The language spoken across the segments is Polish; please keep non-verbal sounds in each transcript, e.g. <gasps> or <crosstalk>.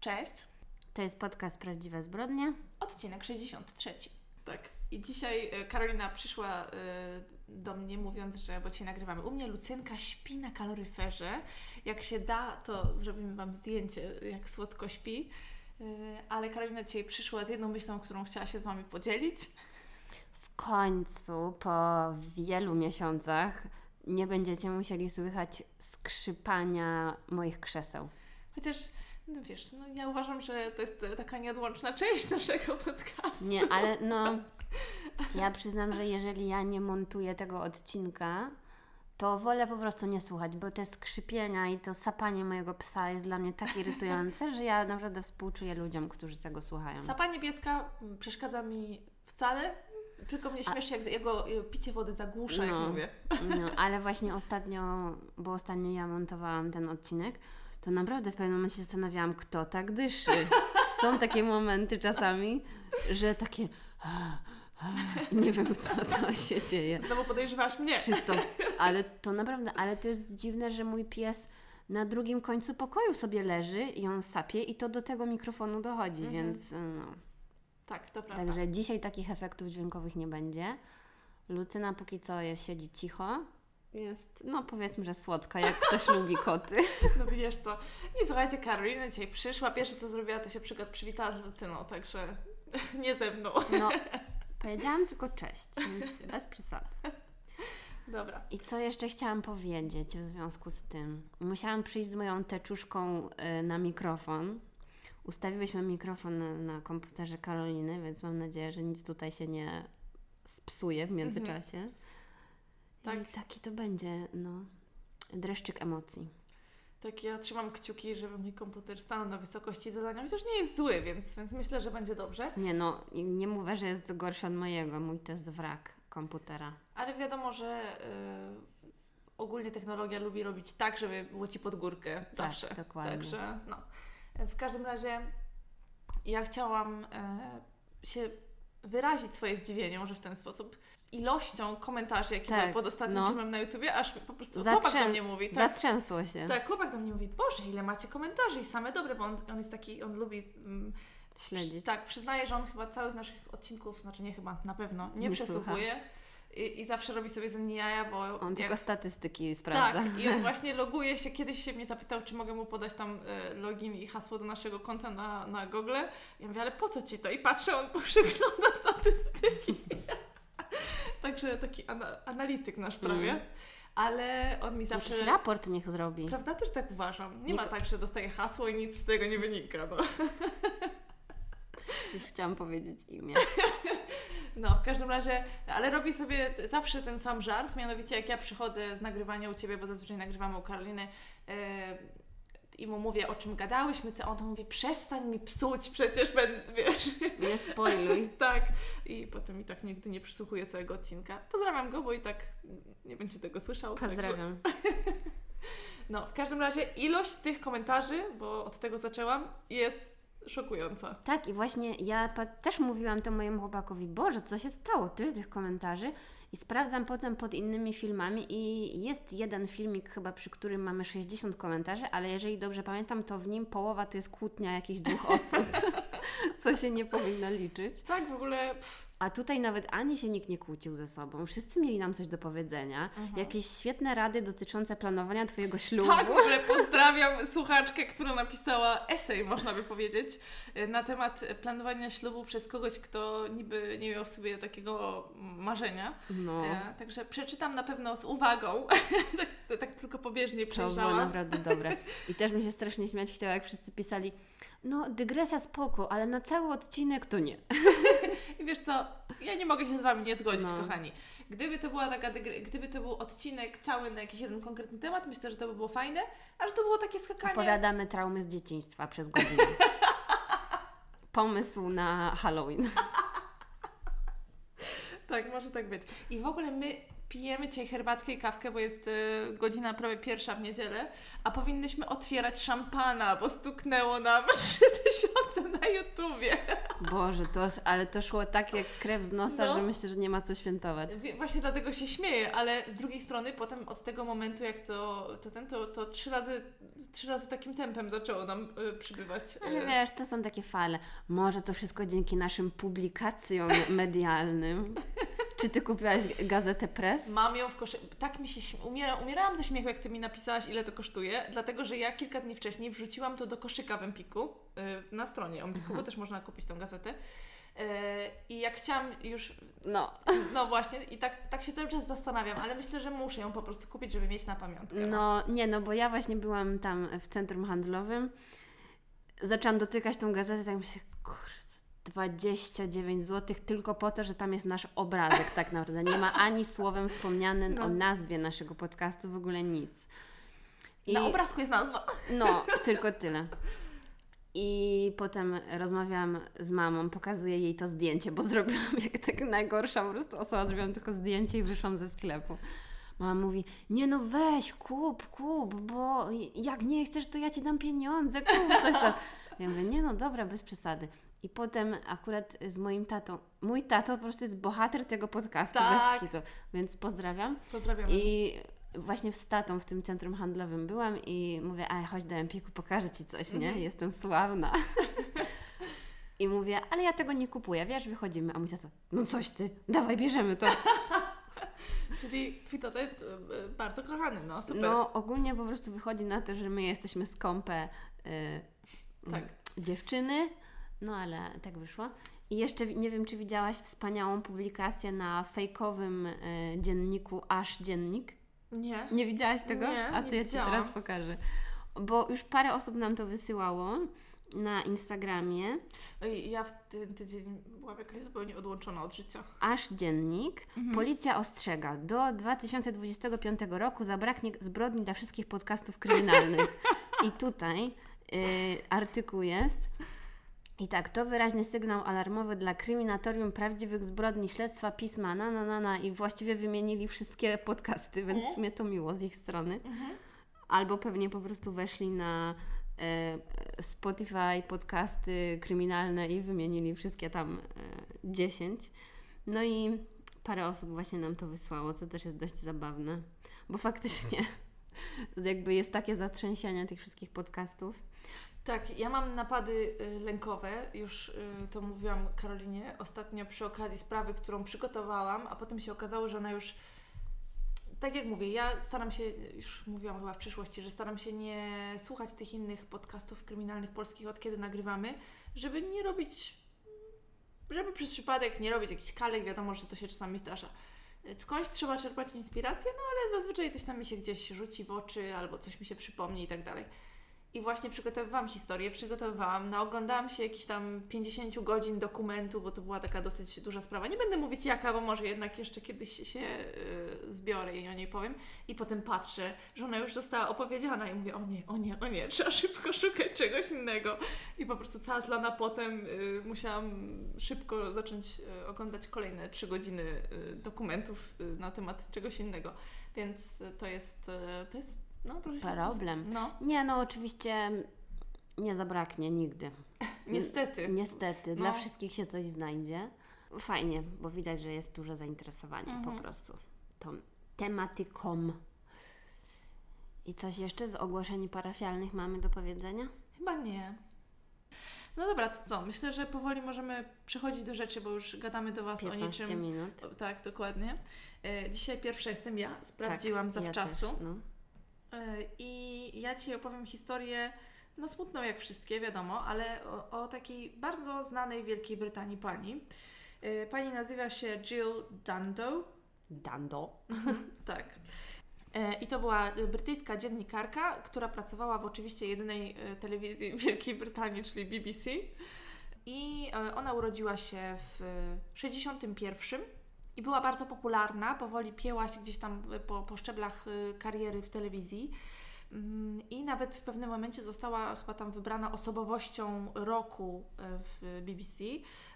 Cześć, To jest podcast Prawdziwe Zbrodnie. odcinek 63. Tak. I dzisiaj e, Karolina przyszła e, do mnie mówiąc, że, bo dzisiaj nagrywamy u mnie, Lucynka śpi na kaloryferze. Jak się da, to zrobimy Wam zdjęcie, jak słodko śpi. E, Ale Karolina dzisiaj przyszła z jedną myślą, którą chciała się z Wami podzielić. W końcu, po wielu miesiącach, nie będziecie musieli słychać skrzypania moich krzeseł. Chociaż, no wiesz, no ja uważam, że to jest taka nieodłączna część naszego podcastu. Nie, ale no, <laughs> ja przyznam, że jeżeli ja nie montuję tego odcinka, to wolę po prostu nie słuchać, bo te skrzypienia i to sapanie mojego psa jest dla mnie tak irytujące, <laughs> że ja naprawdę współczuję ludziom, którzy tego słuchają. Sapa niebieska mm, przeszkadza mi wcale, tylko mnie śmieszy, jak jego e, picie wody zagłusza, jak No. mówię. No, ale właśnie ostatnio, bo ostatnio ja montowałam ten odcinek, to naprawdę w pewnym momencie się zastanawiałam, kto tak dyszy. Są takie momenty czasami, że takie nie wiem, co, co się dzieje. Znowu podejrzewasz mnie. Czy to, ale to naprawdę, ale to jest dziwne, że mój pies na drugim końcu pokoju sobie leży i on sapie i to do tego mikrofonu dochodzi, Mhm. więc no. Tak, to prawda. Także dzisiaj takich efektów dźwiękowych nie będzie. Lucyna póki co siedzi cicho. Jest, no powiedzmy, że słodka, jak ktoś <laughs> lubi koty. <laughs> No wiesz co. Nie słuchajcie, Karolina dzisiaj przyszła. Pierwsze co zrobiła, to się przykład przywitała z Lucyną, także <laughs> nie ze mną. No, powiedziałam tylko cześć, więc bez przesad. Dobra. I co jeszcze chciałam powiedzieć w związku z tym? Musiałam przyjść z moją teczuszką y, na mikrofon. Ustawiłyśmy mikrofon na, na komputerze Karoliny, więc mam nadzieję, że nic tutaj się nie spsuje w międzyczasie. Tak. I taki to będzie, no, dreszczyk emocji. Tak, ja trzymam kciuki, żeby mój komputer stanął na wysokości zadania, chociaż nie jest zły, więc, więc myślę, że będzie dobrze. Nie no, nie mówię, że jest gorszy od mojego. Mój to jest wrak komputera. Ale wiadomo, że y, ogólnie technologia lubi robić tak, żeby było ci pod górkę zawsze. dokładnie. Także no. W każdym razie ja chciałam e, się wyrazić swoje zdziwienie, może w ten sposób, ilością komentarzy, jakie Tak, były pod ostatnim no. filmem na YouTubie, aż po prostu Zatrzę- chłopak do mnie mówi. Tak, Zatrzęsło się. tak, chłopak do mnie mówi, Boże, ile macie komentarzy i same dobre, bo on, on jest taki, on lubi... Mm, Śledzić. tak, przyznaję, że on chyba całych naszych odcinków, znaczy nie chyba, na pewno, nie, Nie przesłuchuje i, i zawsze robi sobie ze mnie jaja, bo... On jak- tylko statystyki sprawdza. tak, i on <laughs> właśnie loguje się. Kiedyś się mnie zapytał, czy mogę mu podać tam e, login i hasło do naszego konta na, na Google. Ja mówię, ale po co ci to? I patrzę, on <laughs> przegląda statystyki. Także taki ana- analityk nasz prawie. Mm. Ale on mi zawsze... Jakiś raport niech zrobi. Prawda? Też tak uważam. Nie ma Niko- tak, że dostaje hasło i nic z tego nie wynika. No. <laughs> Już chciałam powiedzieć imię. <laughs> No, w każdym razie, ale robi sobie zawsze ten sam żart, mianowicie jak ja przychodzę z nagrywania u Ciebie, bo zazwyczaj nagrywamy u Karoliny e, i mu mówię, o czym gadałyśmy, co on to mówi, przestań mi psuć, przecież będę, wiesz, Nie spoiluj. <laughs> tak. I potem mi tak nigdy nie przysłuchuje całego odcinka. Pozdrawiam go, bo i tak nie będzie tego słyszał. także- Pozdrawiam. <laughs> No, w każdym razie ilość tych komentarzy, bo od tego zaczęłam, jest szokująca. Tak, i właśnie ja też mówiłam to mojemu chłopakowi, Boże, co się stało? Tyle tych komentarzy. I sprawdzam potem pod innymi filmami i jest jeden filmik chyba, przy którym mamy 60 komentarzy, ale jeżeli dobrze pamiętam, to w nim połowa to jest kłótnia jakichś dwóch <laughs> osób, <laughs> co się nie powinno liczyć. Tak, w ogóle... Pff, A tutaj nawet ani się nikt nie kłócił ze sobą. Wszyscy mieli nam coś do powiedzenia. Mhm. Jakieś świetne rady dotyczące planowania Twojego ślubu. Tak, w ogóle <laughs> pozdrawiam słuchaczkę, która napisała esej, można by powiedzieć, y, na temat planowania ślubu przez kogoś, kto niby nie miał w sobie takiego marzenia. No, E, Także przeczytam na pewno z uwagą, <laughs> tak, tak tylko pobieżnie to było przejrzałam. naprawdę dobre. I też mi się strasznie śmiać chciało, jak wszyscy pisali, no dygresja spoko, ale na cały odcinek to nie. <laughs> I wiesz co, ja nie mogę się z Wami nie zgodzić, No. kochani. Gdyby to była taka, dygre- gdyby to był odcinek cały na jakiś jeden konkretny temat, myślę, że to by było fajne, a że to było takie skakanie... Opowiadamy traumy z dzieciństwa przez godzinę. <laughs> Pomysł na Halloween. <laughs> Tak, może tak być. I w ogóle my pijemy dzisiaj herbatkę i kawkę, bo jest y, godzina prawie pierwsza w niedzielę, a powinnyśmy otwierać szampana, bo stuknęło nam <laughs> 3000 na YouTubie. Boże, to, ale to szło tak jak krew z nosa, no. że myślę, że nie ma co świętować. Właśnie dlatego się śmieję, ale z drugiej strony potem od tego momentu, jak to, to ten, to, to trzy razy trzy razy takim tempem zaczęło nam y, przybywać. Ale wiesz, to są takie fale. Może to wszystko dzięki naszym publikacjom <laughs> medialnym. Czy ty kupiłaś gazetę Press? Mam ją w koszyku. Tak mi się umiera, umierałam ze śmiechu, jak ty mi napisałaś, ile to kosztuje, dlatego że ja kilka dni wcześniej wrzuciłam to do koszyka w Empiku, yy, na stronie Empiku, bo też można kupić tą gazetę. Yy, I jak chciałam już. No. <laughs> No właśnie, i tak, tak się cały czas zastanawiam, ale myślę, że muszę ją po prostu kupić, żeby mieć na pamiątkę. No, no nie, no bo ja właśnie byłam tam w centrum handlowym. Zaczęłam dotykać tą gazetę, tak myślę, 29 zł tylko po to, że tam jest nasz obrazek tak naprawdę. Nie ma ani słowem wspomniane no. o nazwie naszego podcastu, w ogóle nic. I, Na obrazku jest nazwa. No, tylko tyle. I potem rozmawiałam z mamą, pokazuję jej to zdjęcie, bo zrobiłam jak tak najgorsza po prostu osoba, zrobiłam tylko zdjęcie i wyszłam ze sklepu. Mama mówi, nie no weź, kup, kup, bo jak nie chcesz, to ja Ci dam pieniądze, kup coś tam. Ja mówię, nie no dobra, bez przesady. I potem akurat z moim tatą, mój tato po prostu jest bohater tego podcastu tak. bez kitu, więc pozdrawiam. Pozdrawiam. I właśnie z tatą w tym centrum handlowym byłam i mówię, a chodź do Empiku, pokażę Ci coś, nie? Mhm. Jestem sławna. I mówię, ale ja tego nie kupuję, wiesz, wychodzimy. A mój tato, no coś Ty, dawaj, bierzemy to. <laughs> Czyli twój tata jest e, e, bardzo kochany, no super. No ogólnie po prostu wychodzi na to, że my jesteśmy skąpe yy, tak. dziewczyny, no ale tak wyszło. I jeszcze nie wiem, czy widziałaś wspaniałą publikację na fejkowym y, dzienniku Aż Dziennik. Nie. Nie widziałaś tego? Nie, A to ja Ci teraz pokażę. Bo już parę osób nam to wysyłało na Instagramie. Ja w ten tydzień byłam jakaś zupełnie odłączona od życia. Aż dziennik. Mhm. Policja ostrzega. Do 2025 roku zabraknie zbrodni dla wszystkich podcastów kryminalnych. <laughs> I tutaj y, artykuł jest. I tak, to wyraźny sygnał alarmowy dla kryminatorium prawdziwych zbrodni śledztwa pisma na, na, na, na i właściwie wymienili wszystkie podcasty, więc w mhm. sumie to miło z ich strony. Mhm. Albo pewnie po prostu weszli na e, Spotify podcasty kryminalne i wymienili wszystkie tam e, 10. No i parę osób właśnie nam to wysłało, co też jest dość zabawne, bo faktycznie <laughs> jakby jest takie zatrzęsienie tych wszystkich podcastów tak, ja mam napady y, lękowe, już y, to mówiłam Karolinie ostatnio przy okazji sprawy, którą przygotowałam, a potem się okazało, że ona już tak jak mówię, ja staram się, już mówiłam chyba w przeszłości, że staram się nie słuchać tych innych podcastów kryminalnych polskich, od kiedy nagrywamy, żeby nie robić, żeby przez przypadek nie robić jakichś kalek, wiadomo, że to się czasami zdarza. Skądś trzeba czerpać inspirację, no ale zazwyczaj coś tam mi się gdzieś rzuci w oczy, albo coś mi się przypomni i tak dalej. I właśnie przygotowywałam historię, przygotowywałam, naoglądałam się jakichś tam 50 godzin dokumentu, bo to była taka dosyć duża sprawa. Nie będę mówić jaka, bo może jednak jeszcze kiedyś się y, zbiorę i o niej powiem. I potem patrzę, że ona już została opowiedziana i mówię, o nie, o nie, o nie, trzeba szybko szukać czegoś innego. I po prostu cała zlana potem y, musiałam szybko zacząć y, oglądać kolejne 3 godziny dokumentów na temat czegoś innego. Więc to jest, to jest no, trochę problem. No. Nie, no oczywiście nie zabraknie nigdy. <laughs> Niestety. Niestety. No. Dla wszystkich się coś znajdzie. Fajnie, bo widać, że jest duże zainteresowanie mhm. po prostu tą tematyką. I coś jeszcze z ogłoszeń parafialnych mamy do powiedzenia? Chyba nie. No dobra, to co? Myślę, że powoli możemy przechodzić do rzeczy, bo już gadamy do Was o niczym. minut. tak, dokładnie. E, dzisiaj pierwsza jestem ja. Sprawdziłam tak, zawczasu. Ja też, no. E, I ja Ci opowiem historię, no smutną jak wszystkie, wiadomo, ale o, o takiej bardzo znanej w Wielkiej Brytanii pani. E, pani nazywa się Jill Dando. Dando. <laughs> tak. E, I to była brytyjska dziennikarka, która pracowała w oczywiście jedynej telewizji Wielkiej Brytanii, czyli BBC. I ona urodziła się w 61 i była bardzo popularna, powoli pieła się gdzieś tam po, po szczeblach y, kariery w telewizji. Mm, I nawet w pewnym momencie została chyba tam wybrana osobowością roku e, w BBC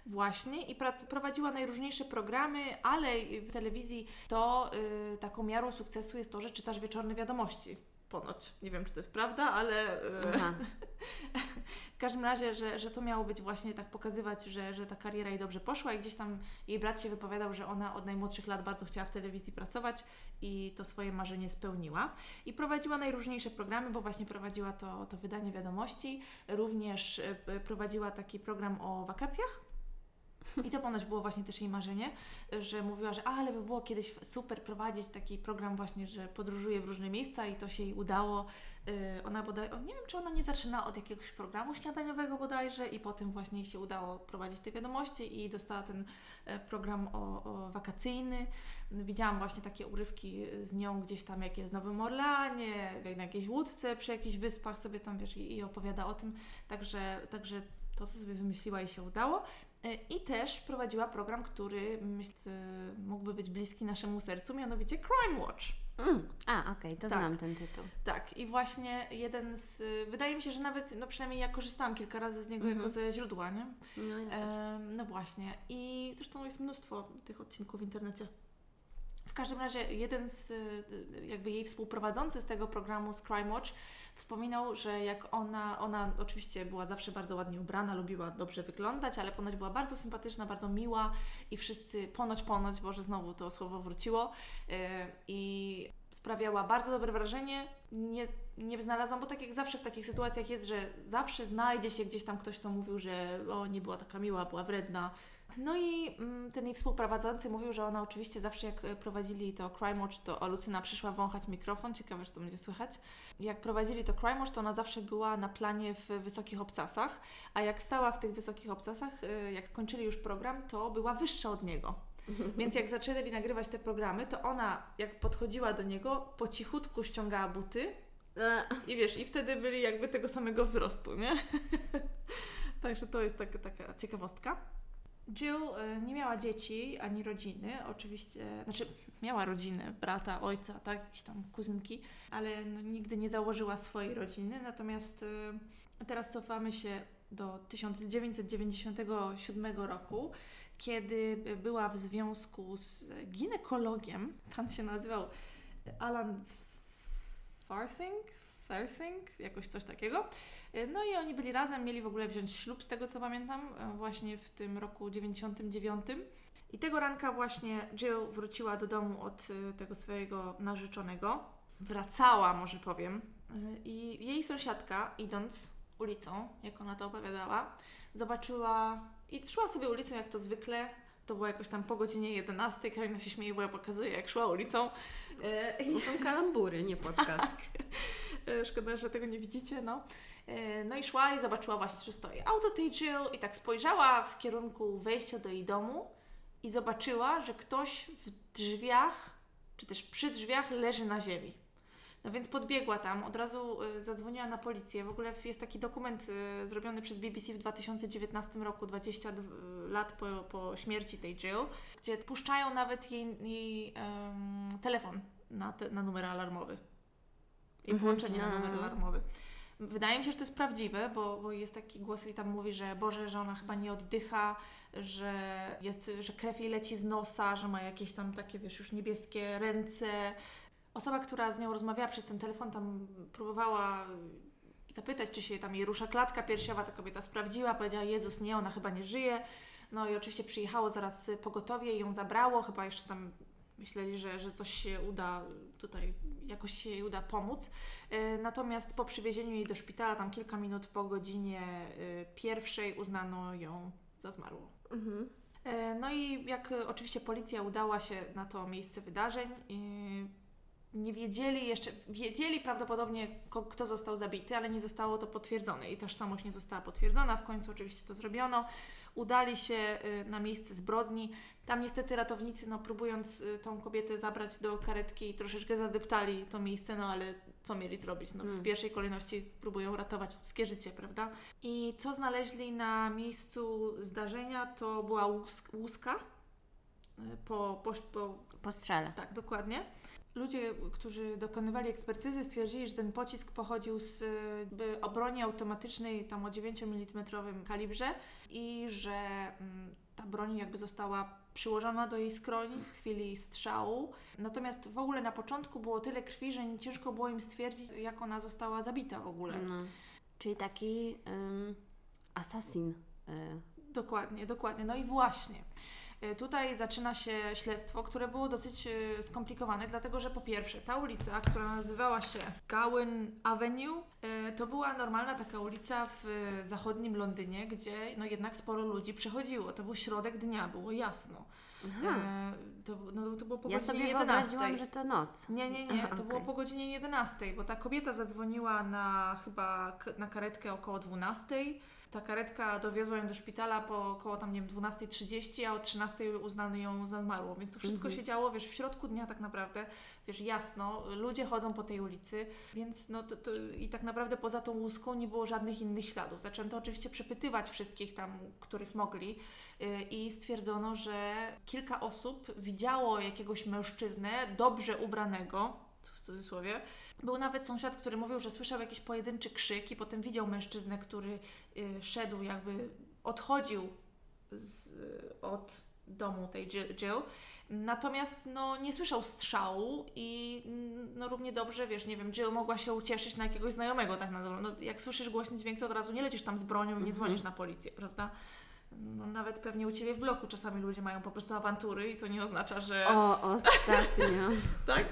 właśnie i prowadziła najróżniejsze programy, ale w telewizji to y, taką miarą sukcesu jest to, że czytasz wieczorne wiadomości. Ponoć. Nie wiem, czy to jest prawda, ale y, <laughs> w każdym razie, że, że to miało być właśnie tak pokazywać, że, że ta kariera jej dobrze poszła i gdzieś tam jej brat się wypowiadał, że ona od najmłodszych lat bardzo chciała w telewizji pracować i to swoje marzenie spełniła. I prowadziła najróżniejsze programy, bo właśnie prowadziła to, to wydanie wiadomości, również y, prowadziła taki program o wakacjach i to ponoć było właśnie też jej marzenie, że mówiła, że ale by było kiedyś super prowadzić taki program właśnie, że podróżuje w różne miejsca i to się jej udało. Y, ona bodaj, nie wiem czy ona nie zaczyna od jakiegoś programu śniadaniowego bodajże i potem właśnie się udało prowadzić te wiadomości i dostała ten e, program o, o wakacyjny. Widziałam właśnie takie urywki z nią gdzieś tam, jak jest w Nowym Orlanie, na jakiejś łódce przy jakichś wyspach sobie tam, wiesz, i, i opowiada o tym. Także, także to, co sobie wymyśliła i się udało. E, I też prowadziła program, który myślę, mógłby być bliski naszemu sercu, mianowicie Crime Watch. Mm. A, okej, okay, to tak. znam ten tytuł. Tak, i właśnie jeden z. Wydaje mi się, że nawet, no przynajmniej ja korzystałam kilka razy z niego mm -hmm. jako ze źródła, nie? No, ja e, no właśnie. I zresztą jest mnóstwo tych odcinków w internecie. W każdym razie, jeden z jakby jej współprowadzący z tego programu z Crime Watch Wspominał, że jak ona, ona oczywiście była zawsze bardzo ładnie ubrana, lubiła dobrze wyglądać, ale ponoć była bardzo sympatyczna, bardzo miła i wszyscy, ponoć, ponoć, bo że znowu to słowo wróciło yy, i sprawiała bardzo dobre wrażenie. Nie, nie znalazłam, bo tak jak zawsze w takich sytuacjach jest, że zawsze znajdzie się gdzieś tam ktoś, kto mówił, że o, nie była taka miła, była wredna, no i mm, ten jej współprowadzący mówił, że ona oczywiście zawsze jak e, prowadzili to Crime Watch, to Lucyna przyszła wąchać mikrofon, ciekawe, że to będzie słychać. Jak prowadzili to Crime Watch, to ona zawsze była na planie w wysokich obcasach, a jak stała w tych wysokich obcasach, e, jak kończyli już program, to była wyższa od niego. <laughs> Więc jak zaczęli nagrywać te programy, to ona, jak podchodziła do niego, po cichutku ściągała buty e. i wiesz, i wtedy byli jakby tego samego wzrostu, nie? <laughs> Także to jest taka, taka ciekawostka. Jill e, nie miała dzieci ani rodziny, oczywiście, znaczy miała rodzinę, brata, ojca, tak, jakieś tam kuzynki, ale no, nigdy nie założyła swojej rodziny. Natomiast e, teraz cofamy się do 1997 roku, kiedy była w związku z ginekologiem, pan się nazywał Alan Farthing, Farthing, jakoś coś takiego. E, no i oni byli razem, mieli w ogóle wziąć ślub, z tego co pamiętam, e, właśnie w tym roku 99. I tego ranka właśnie Jill wróciła do domu od e, tego swojego narzeczonego. Wracała, może powiem. I jej sąsiadka, idąc ulicą, jak ona to opowiadała, zobaczyła i szła sobie ulicą jak to zwykle. To było jakoś tam po godzinie 11. Karina się śmieje, bo ja pokazuję, jak szła ulicą. To są kalambury, nie podcast. <laughs> Tak. Szkoda, że tego nie widzicie, no. E, no i szła i zobaczyła właśnie, że stoi auto tej Jill i tak spojrzała w kierunku wejścia do jej domu i zobaczyła, że ktoś w drzwiach, czy też przy drzwiach leży na ziemi. No więc podbiegła tam, od razu e, zadzwoniła na policję. W ogóle jest taki dokument e, zrobiony przez BBC w 2019 roku, 20 lat po, po śmierci tej Jill, gdzie puszczają nawet jej, jej um, telefon na, te, na numer alarmowy. I mhm. połączenie na numer alarmowy. Wydaje mi się, że to jest prawdziwe, bo, bo jest taki głos i tam mówi, że Boże, że ona chyba nie oddycha, że, jest, że krew jej leci z nosa, że ma jakieś tam takie, wiesz, już niebieskie ręce. Osoba, która z nią rozmawiała przez ten telefon, tam próbowała zapytać, czy się tam jej rusza klatka piersiowa. Ta kobieta sprawdziła, powiedziała, Jezus, nie, ona chyba nie żyje. No i oczywiście przyjechało zaraz pogotowie i ją zabrało, chyba jeszcze tam myśleli, że, że coś się uda tutaj, jakoś się jej uda pomóc. E, natomiast po przywiezieniu jej do szpitala, tam kilka minut po godzinie e, pierwszej, uznano ją za zmarłą. Mhm. E, no i jak oczywiście policja udała się na to miejsce wydarzeń, nie wiedzieli jeszcze, wiedzieli prawdopodobnie kto został zabity, ale nie zostało to potwierdzone i tożsamość nie została potwierdzona. W końcu oczywiście to zrobiono udali się y, na miejsce zbrodni. Tam niestety ratownicy, no próbując y, tą kobietę zabrać do karetki, troszeczkę zadeptali to miejsce, no ale co mieli zrobić? No, w mm. pierwszej kolejności próbują ratować ludzkie życie, prawda? I co znaleźli na miejscu zdarzenia, to była łuska y, po, po, po, po strzale. Tak, dokładnie. Ludzie, którzy dokonywali ekspertyzy, stwierdzili, że ten pocisk pochodził z broni automatycznej tam o 9 mm kalibrze i że mm, ta broń jakby została przyłożona do jej skroni w chwili strzału. Natomiast w ogóle na początku było tyle krwi, że ciężko było im stwierdzić, jak ona została zabita w ogóle. No. Czyli taki um, asasin. Y. Dokładnie, dokładnie. No i właśnie. Y, tutaj zaczyna się śledztwo, które było dosyć y, skomplikowane, dlatego że po pierwsze, ta ulica, która nazywała się Gowan Avenue, to była normalna taka ulica w zachodnim Londynie, gdzie no jednak sporo ludzi przechodziło. To był środek dnia, było jasno. Aha. To, no, to było po ja godzinie sobie 11. że to noc. Nie, nie, nie. Aha, to okay. było po godzinie 11, bo ta kobieta zadzwoniła na chyba na karetkę około 12 ta karetka dowiozła ją do szpitala po około tam, nie wiem, 12.30, a o 13.00 uznano ją za zmarłą. Więc to wszystko mhm. się działo, wiesz, w środku dnia tak naprawdę, wiesz, jasno, ludzie chodzą po tej ulicy, więc no to, to i tak naprawdę poza tą łuską nie było żadnych innych śladów. Zaczęto oczywiście przepytywać wszystkich tam, których mogli yy, i stwierdzono, że kilka osób widziało jakiegoś mężczyznę dobrze ubranego, w cudzysłowie, był nawet sąsiad, który mówił, że słyszał jakiś pojedynczy krzyk i potem widział mężczyznę, który y, szedł, jakby odchodził z, od domu tej Jill. Natomiast no, nie słyszał strzału i no, równie dobrze, wiesz, nie wiem, Jill mogła się ucieszyć na jakiegoś znajomego, tak na dobrą. No, jak słyszysz głośny dźwięk, to od razu nie lecisz tam z bronią i nie mhm. dzwonisz na policję, prawda? No, nawet pewnie u Ciebie w bloku czasami ludzie mają po prostu awantury i to nie oznacza, że... O, ostatnio. <laughs> tak?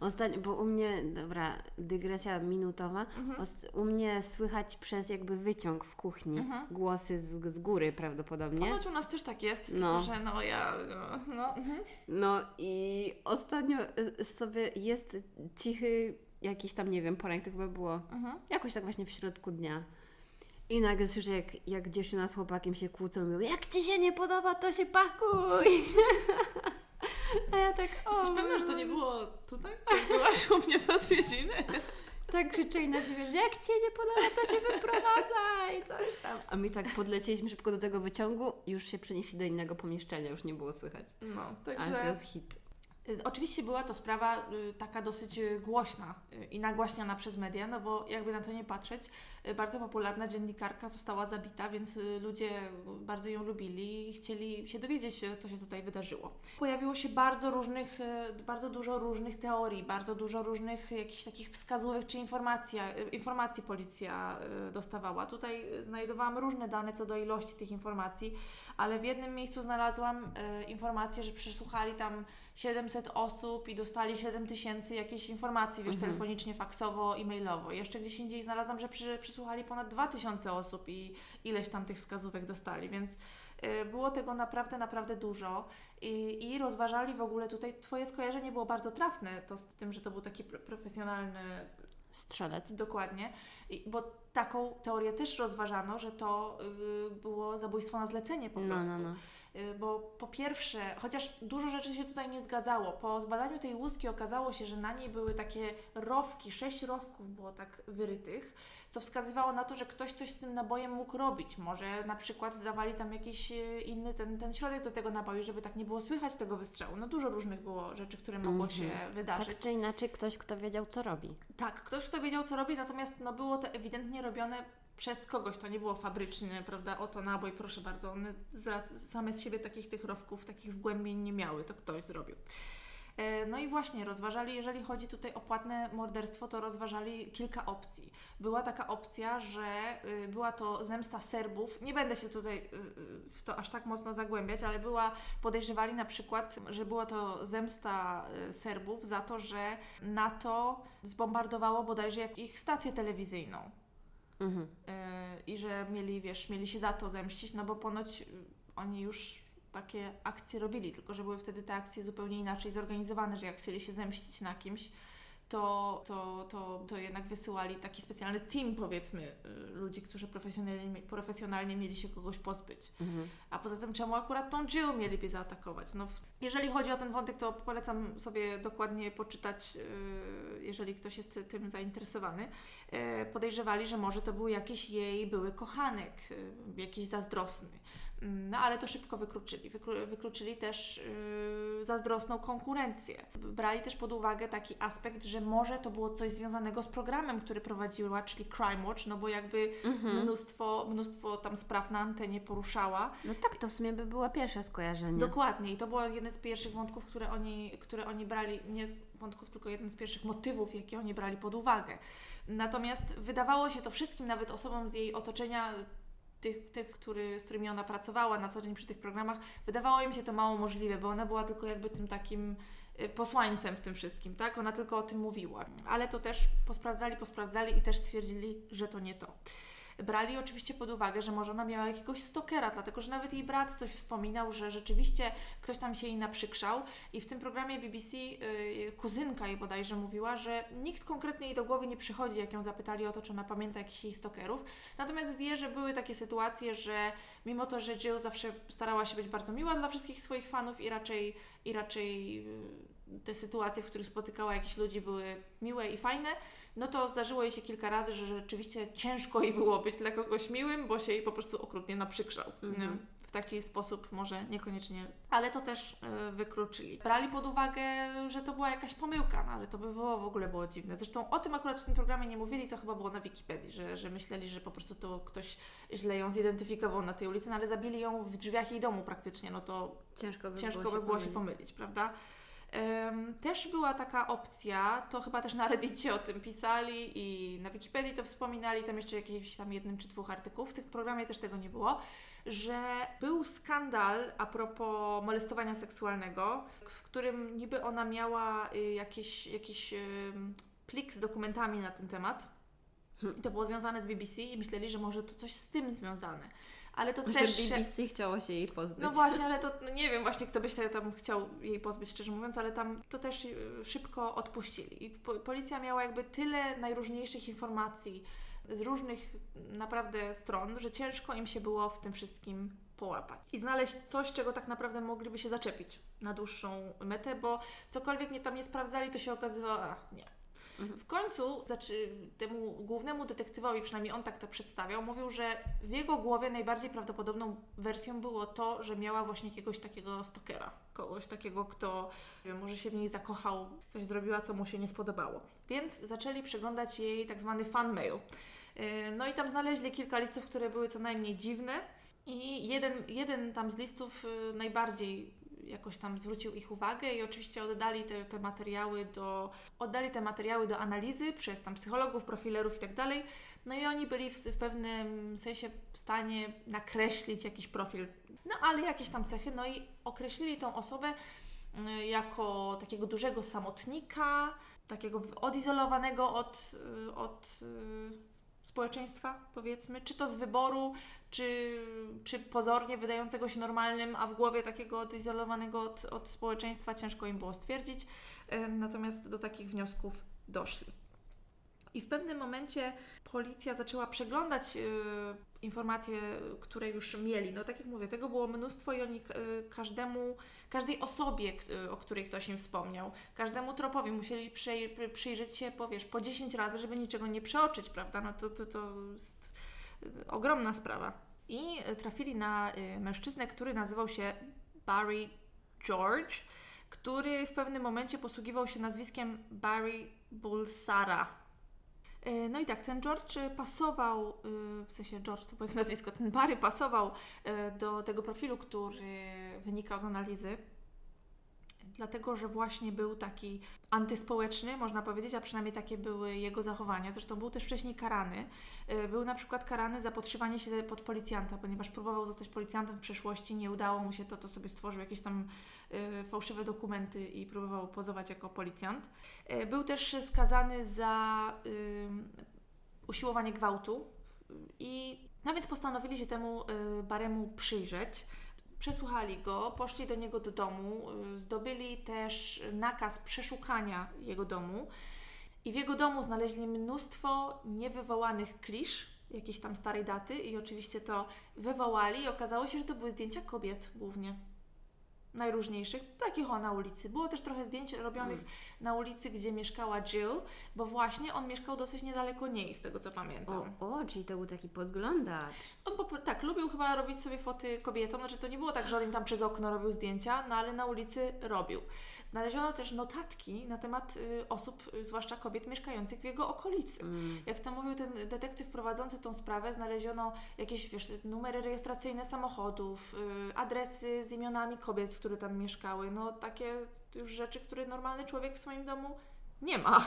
Ostatnio, bo u mnie, dobra, dygresja minutowa, mhm. u mnie słychać przez jakby wyciąg w kuchni mhm. głosy z, z góry prawdopodobnie. Ponoć u nas też tak jest, no. tylko że no ja, no. No, mhm. no i ostatnio y, sobie jest cichy jakiś tam, nie wiem, poranek to chyba było mhm. jakoś tak właśnie w środku dnia. I nagle słyszę, jak, jak dziewczyna z chłopakiem się kłócą i mówią, jak Ci się nie podoba, to się pakuj! <laughs> <laughs> A ja tak, o. Jesteś pewna, że to nie było tutaj? <laughs> Byłaś u mnie w odwiedziny? Tak krzyczeli na siebie, że jak Cię nie podoba, to się wyprowadza i coś tam. A my tak podlecieliśmy szybko do tego wyciągu już się przenieśli do innego pomieszczenia, już nie było słychać. No, także... Ale to jest hit. Y, oczywiście była to sprawa y, taka dosyć y, głośna i nagłaśniana przez media, no bo jakby na to nie patrzeć, bardzo popularna dziennikarka została zabita, więc ludzie bardzo ją lubili i chcieli się dowiedzieć, co się tutaj wydarzyło. Pojawiło się bardzo różnych, bardzo dużo różnych teorii, bardzo dużo różnych jakichś takich wskazówek czy informacji, informacji policja dostawała. Tutaj znajdowałam różne dane co do ilości tych informacji, ale w jednym miejscu znalazłam informację, że przesłuchali tam 700 osób i dostali 7 tysięcy jakiejś informacji, wiesz, mhm. telefonicznie, faksowo, e-mailowo. Jeszcze gdzieś indziej znalazłam, że przy, przysłuchali ponad 2000 osób i ileś tam tych wskazówek dostali, więc y, było tego naprawdę, naprawdę dużo i, i rozważali w ogóle tutaj, Twoje skojarzenie było bardzo trafne, to z tym, że to był taki profesjonalny strzelec. Dokładnie, I, bo taką teorię też rozważano, że to y, było zabójstwo na zlecenie po no, prostu. No, no. Bo po pierwsze, chociaż dużo rzeczy się tutaj nie zgadzało, po zbadaniu tej łuski okazało się, że na niej były takie rowki, sześć rowków było tak wyrytych, co wskazywało na to, że ktoś coś z tym nabojem mógł robić. Może na przykład dawali tam jakiś y, inny ten, ten środek do tego naboju, żeby tak nie było słychać tego wystrzału. No dużo różnych było rzeczy, które mogło mm -hmm. się wydarzyć. Tak czy inaczej ktoś, kto wiedział, co robi. Tak, ktoś, kto wiedział, co robi, natomiast no, było to ewidentnie robione przez kogoś, to nie było fabryczne, prawda, oto nabój, proszę bardzo, one z, same z siebie takich tych rowków, takich wgłębień nie miały, to ktoś zrobił. E, no i właśnie rozważali, jeżeli chodzi tutaj o płatne morderstwo, to rozważali kilka opcji. Była taka opcja, że y, była to zemsta Serbów. Nie będę się tutaj y, y, w to aż tak mocno zagłębiać, ale była, podejrzewali na przykład, że była to zemsta Serbów za to, że NATO zbombardowało bodajże ich stację telewizyjną. Mhm. I że mieli, wiesz, mieli się za to zemścić, no bo ponoć oni już takie akcje robili, tylko że były wtedy te akcje zupełnie inaczej zorganizowane, że jak chcieli się zemścić na kimś, to, to, to, to jednak wysyłali taki specjalny team, powiedzmy, y, ludzi, którzy profesjonalnie, profesjonalnie mieli się kogoś pozbyć. Mhm. A poza tym, czemu akurat tą Jill mieliby zaatakować? No, w, jeżeli chodzi o ten wątek, to polecam sobie dokładnie poczytać, y, jeżeli ktoś jest tym zainteresowany. Y, podejrzewali, że może to był jakiś jej były kochanek, jakiś zazdrosny. No ale to szybko wykluczyli. Wyklu, wykluczyli też yy, zazdrosną konkurencję. Brali też pod uwagę taki aspekt, że może to było coś związanego z programem, który prowadziła, czyli Crime Watch, no bo jakby mhm. mnóstwo, mnóstwo tam spraw na antenie poruszała. No tak, to w sumie by było pierwsze skojarzenie. Dokładnie i to było jeden z pierwszych wątków, które oni, które oni brali, nie wątków, tylko jeden z pierwszych motywów, jakie oni brali pod uwagę. Natomiast wydawało się to wszystkim, nawet osobom z jej otoczenia, tych, tych który, z którymi ona pracowała na co dzień przy tych programach, wydawało im się to mało możliwe, bo ona była tylko jakby tym takim y, posłańcem w tym wszystkim, tak? Ona tylko o tym mówiła. Ale to też posprawdzali, posprawdzali i też stwierdzili, że to nie to brali oczywiście pod uwagę, że może ona miała jakiegoś stokera, dlatego że nawet jej brat coś wspominał, że rzeczywiście ktoś tam się jej naprzykrzał i w tym programie BBC yy, kuzynka jej bodajże mówiła, że nikt konkretnie jej do głowy nie przychodzi, jak ją zapytali o to, czy ona pamięta jakichś jej stokerów. Natomiast wie, że były takie sytuacje, że mimo to, że Jill zawsze starała się być bardzo miła dla wszystkich swoich fanów i raczej, i raczej yy, te sytuacje, w których spotykała jakichś ludzi były miłe i fajne, no to zdarzyło jej się kilka razy, że rzeczywiście ciężko jej było być dla kogoś miłym, bo się jej po prostu okrutnie naprzykrzał. Mhm. W taki sposób może niekoniecznie, ale to też y, wykluczyli. Brali pod uwagę, że to była jakaś pomyłka, no ale to by było, w ogóle było dziwne. Zresztą o tym akurat w tym programie nie mówili, to chyba było na Wikipedii, że, że myśleli, że po prostu to ktoś źle ją zidentyfikował na tej ulicy, no ale zabili ją w drzwiach jej domu praktycznie, no to ciężko by ciężko było, by było się pomylić, prawda? Też była taka opcja, to chyba też na Reddicie o tym pisali i na Wikipedii to wspominali, tam jeszcze jakieś tam jednym czy dwóch artykułów, w tym programie też tego nie było, że był skandal a propos molestowania seksualnego, w którym niby ona miała y, jakiś, jakiś plik z dokumentami na ten temat. I to było związane z BBC i myśleli, że może to coś z tym związane ale to Myślę, też... BBC chciało się jej pozbyć. No właśnie, ale to no nie wiem właśnie, kto by się tam chciał jej pozbyć, szczerze mówiąc, ale tam to też y, szybko odpuścili. I policja miała jakby tyle najróżniejszych informacji z różnych naprawdę stron, że ciężko im się było w tym wszystkim połapać i znaleźć coś, czego tak naprawdę mogliby się zaczepić na dłuższą metę, bo cokolwiek nie tam nie sprawdzali, to się okazywało, a nie, Mhm. W końcu znaczy, temu głównemu detektywowi, przynajmniej on tak to przedstawiał, mówił, że w jego głowie najbardziej prawdopodobną wersją było to, że miała właśnie jakiegoś takiego stokera, kogoś takiego, kto wiem, może się w niej zakochał, coś zrobiła, co mu się nie spodobało. Więc zaczęli przeglądać jej tak zwany fan mail. Y, no i tam znaleźli kilka listów, które były co najmniej dziwne. I jeden, jeden tam z listów y, najbardziej jakoś tam zwrócił ich uwagę i oczywiście oddali te, te materiały do, oddali te materiały do analizy przez tam psychologów, profilerów i tak dalej. No i oni byli w, w pewnym sensie w stanie nakreślić jakiś profil, no ale jakieś tam cechy, no i określili tą osobę y, jako takiego dużego samotnika, takiego odizolowanego od, y, od y, społeczeństwa, powiedzmy, czy to z wyboru, czy, czy pozornie wydającego się normalnym, a w głowie takiego odizolowanego od, od społeczeństwa ciężko im było stwierdzić. Natomiast do takich wniosków doszli. I w pewnym momencie policja zaczęła przeglądać y, informacje, które już mieli. No tak jak mówię, tego było mnóstwo i oni y, każdemu, każdej osobie, y, o której ktoś im wspomniał, każdemu tropowi musieli przyj przyjrzeć się, powiesz, po 10 razy, żeby niczego nie przeoczyć, prawda? No to, to, to jest ogromna sprawa. I trafili na mężczyznę, który nazywał się Barry George, który w pewnym momencie posługiwał się nazwiskiem Barry Bulsara E, no i tak, ten George pasował, e, w sensie George to było <laughs> nazwisko, ten Barry pasował e, do tego profilu, który wynikał z analizy dlatego że właśnie był taki antyspołeczny, można powiedzieć, a przynajmniej takie były jego zachowania. Zresztą był też wcześniej karany. Y, był na przykład karany za podszywanie się pod policjanta, ponieważ próbował zostać policjantem w przeszłości, nie udało mu się to, to sobie stworzył jakieś tam y, fałszywe dokumenty i próbował pozować jako policjant. Y, był też skazany za usiłowanie gwałtu i no więc postanowili się temu Baremu przyjrzeć. Przesłuchali go, poszli do niego do domu, y, zdobyli też nakaz przeszukania jego domu i w jego domu znaleźli mnóstwo niewywołanych klisz, jakiejś tam starej daty i oczywiście to wywołali i okazało się, że to były zdjęcia kobiet głównie. Najróżniejszych, takich o na ulicy. Było też trochę zdjęć robionych Mm. na ulicy, gdzie mieszkała Jill, bo właśnie on mieszkał dosyć niedaleko niej, z tego co O, pamiętam. o, czyli to był taki podglądacz. On po, tak, lubił chyba robić sobie foty kobietom, znaczy to nie było tak, że on im tam przez okno robił zdjęcia, no ale na ulicy robił. Znaleziono też notatki na temat y, osób, y, zwłaszcza kobiet mieszkających w jego okolicy. Mm. Jak to mówił ten detektyw prowadzący tą sprawę, znaleziono jakieś wiesz, numery rejestracyjne samochodów, y, adresy z imionami kobiet, które tam mieszkały. No takie już rzeczy, które normalny człowiek w swoim domu nie ma.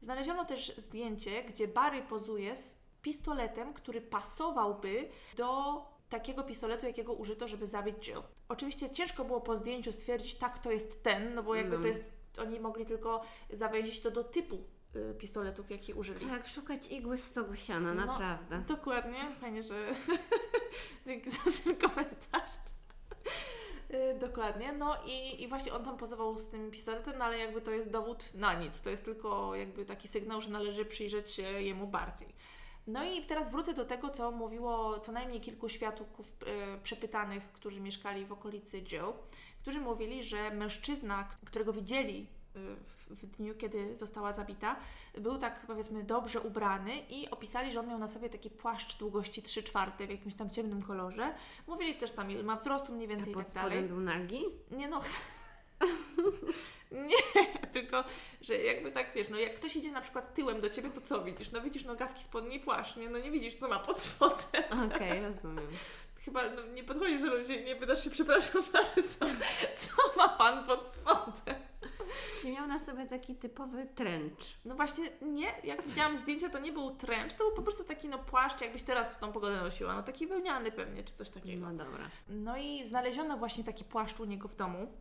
Znaleziono też zdjęcie, gdzie Barry pozuje z pistoletem, który pasowałby do takiego pistoletu, jakiego użyto, żeby zabić Jill. Oczywiście ciężko było po zdjęciu stwierdzić, tak, to jest ten, no bo jakby No. to jest, oni mogli tylko zawęzić to do typu y, pistoletu, jaki użyli. Tak, szukać igły z stogu siana, No, naprawdę. Dokładnie, fajnie, że <laughs> dzięki za ten komentarz. Y, Dokładnie, no i, i właśnie on tam pozował z tym pistoletem, no ale jakby to jest dowód na nic, to jest tylko jakby taki sygnał, że należy przyjrzeć się jemu bardziej. No i teraz wrócę do tego, co mówiło co najmniej kilku świadków y, przepytanych, którzy mieszkali w okolicy Jill, którzy mówili, że mężczyzna, którego widzieli y, w, dniu, kiedy została zabita, był tak powiedzmy dobrze ubrany i opisali, że on miał na sobie taki płaszcz długości 3 czwarte w jakimś tam ciemnym kolorze. Mówili też tam, ile ma wzrostu mniej A więcej i pod tak dalej. był nagi? Nie no. <laughs> <laughs> nie, tylko, że jakby tak wiesz, no jak ktoś idzie na przykład tyłem do ciebie, to co widzisz? No widzisz nogawki spodnie i płaszcz, nie? No nie widzisz, co ma pod spodem. Okej, rozumiem. Chyba no, nie podchodzisz do ludzi, nie pytasz się, przepraszam bardzo, co ma pan pod spodem? Czyli miał na sobie taki typowy trench. No właśnie nie, jak widziałam zdjęcia, to nie był trench, to był po prostu taki no płaszcz, jakbyś teraz w tą pogodę nosiła, no taki wełniany pewnie, czy coś takiego. No dobra. No i znaleziono właśnie taki płaszcz u niego w domu.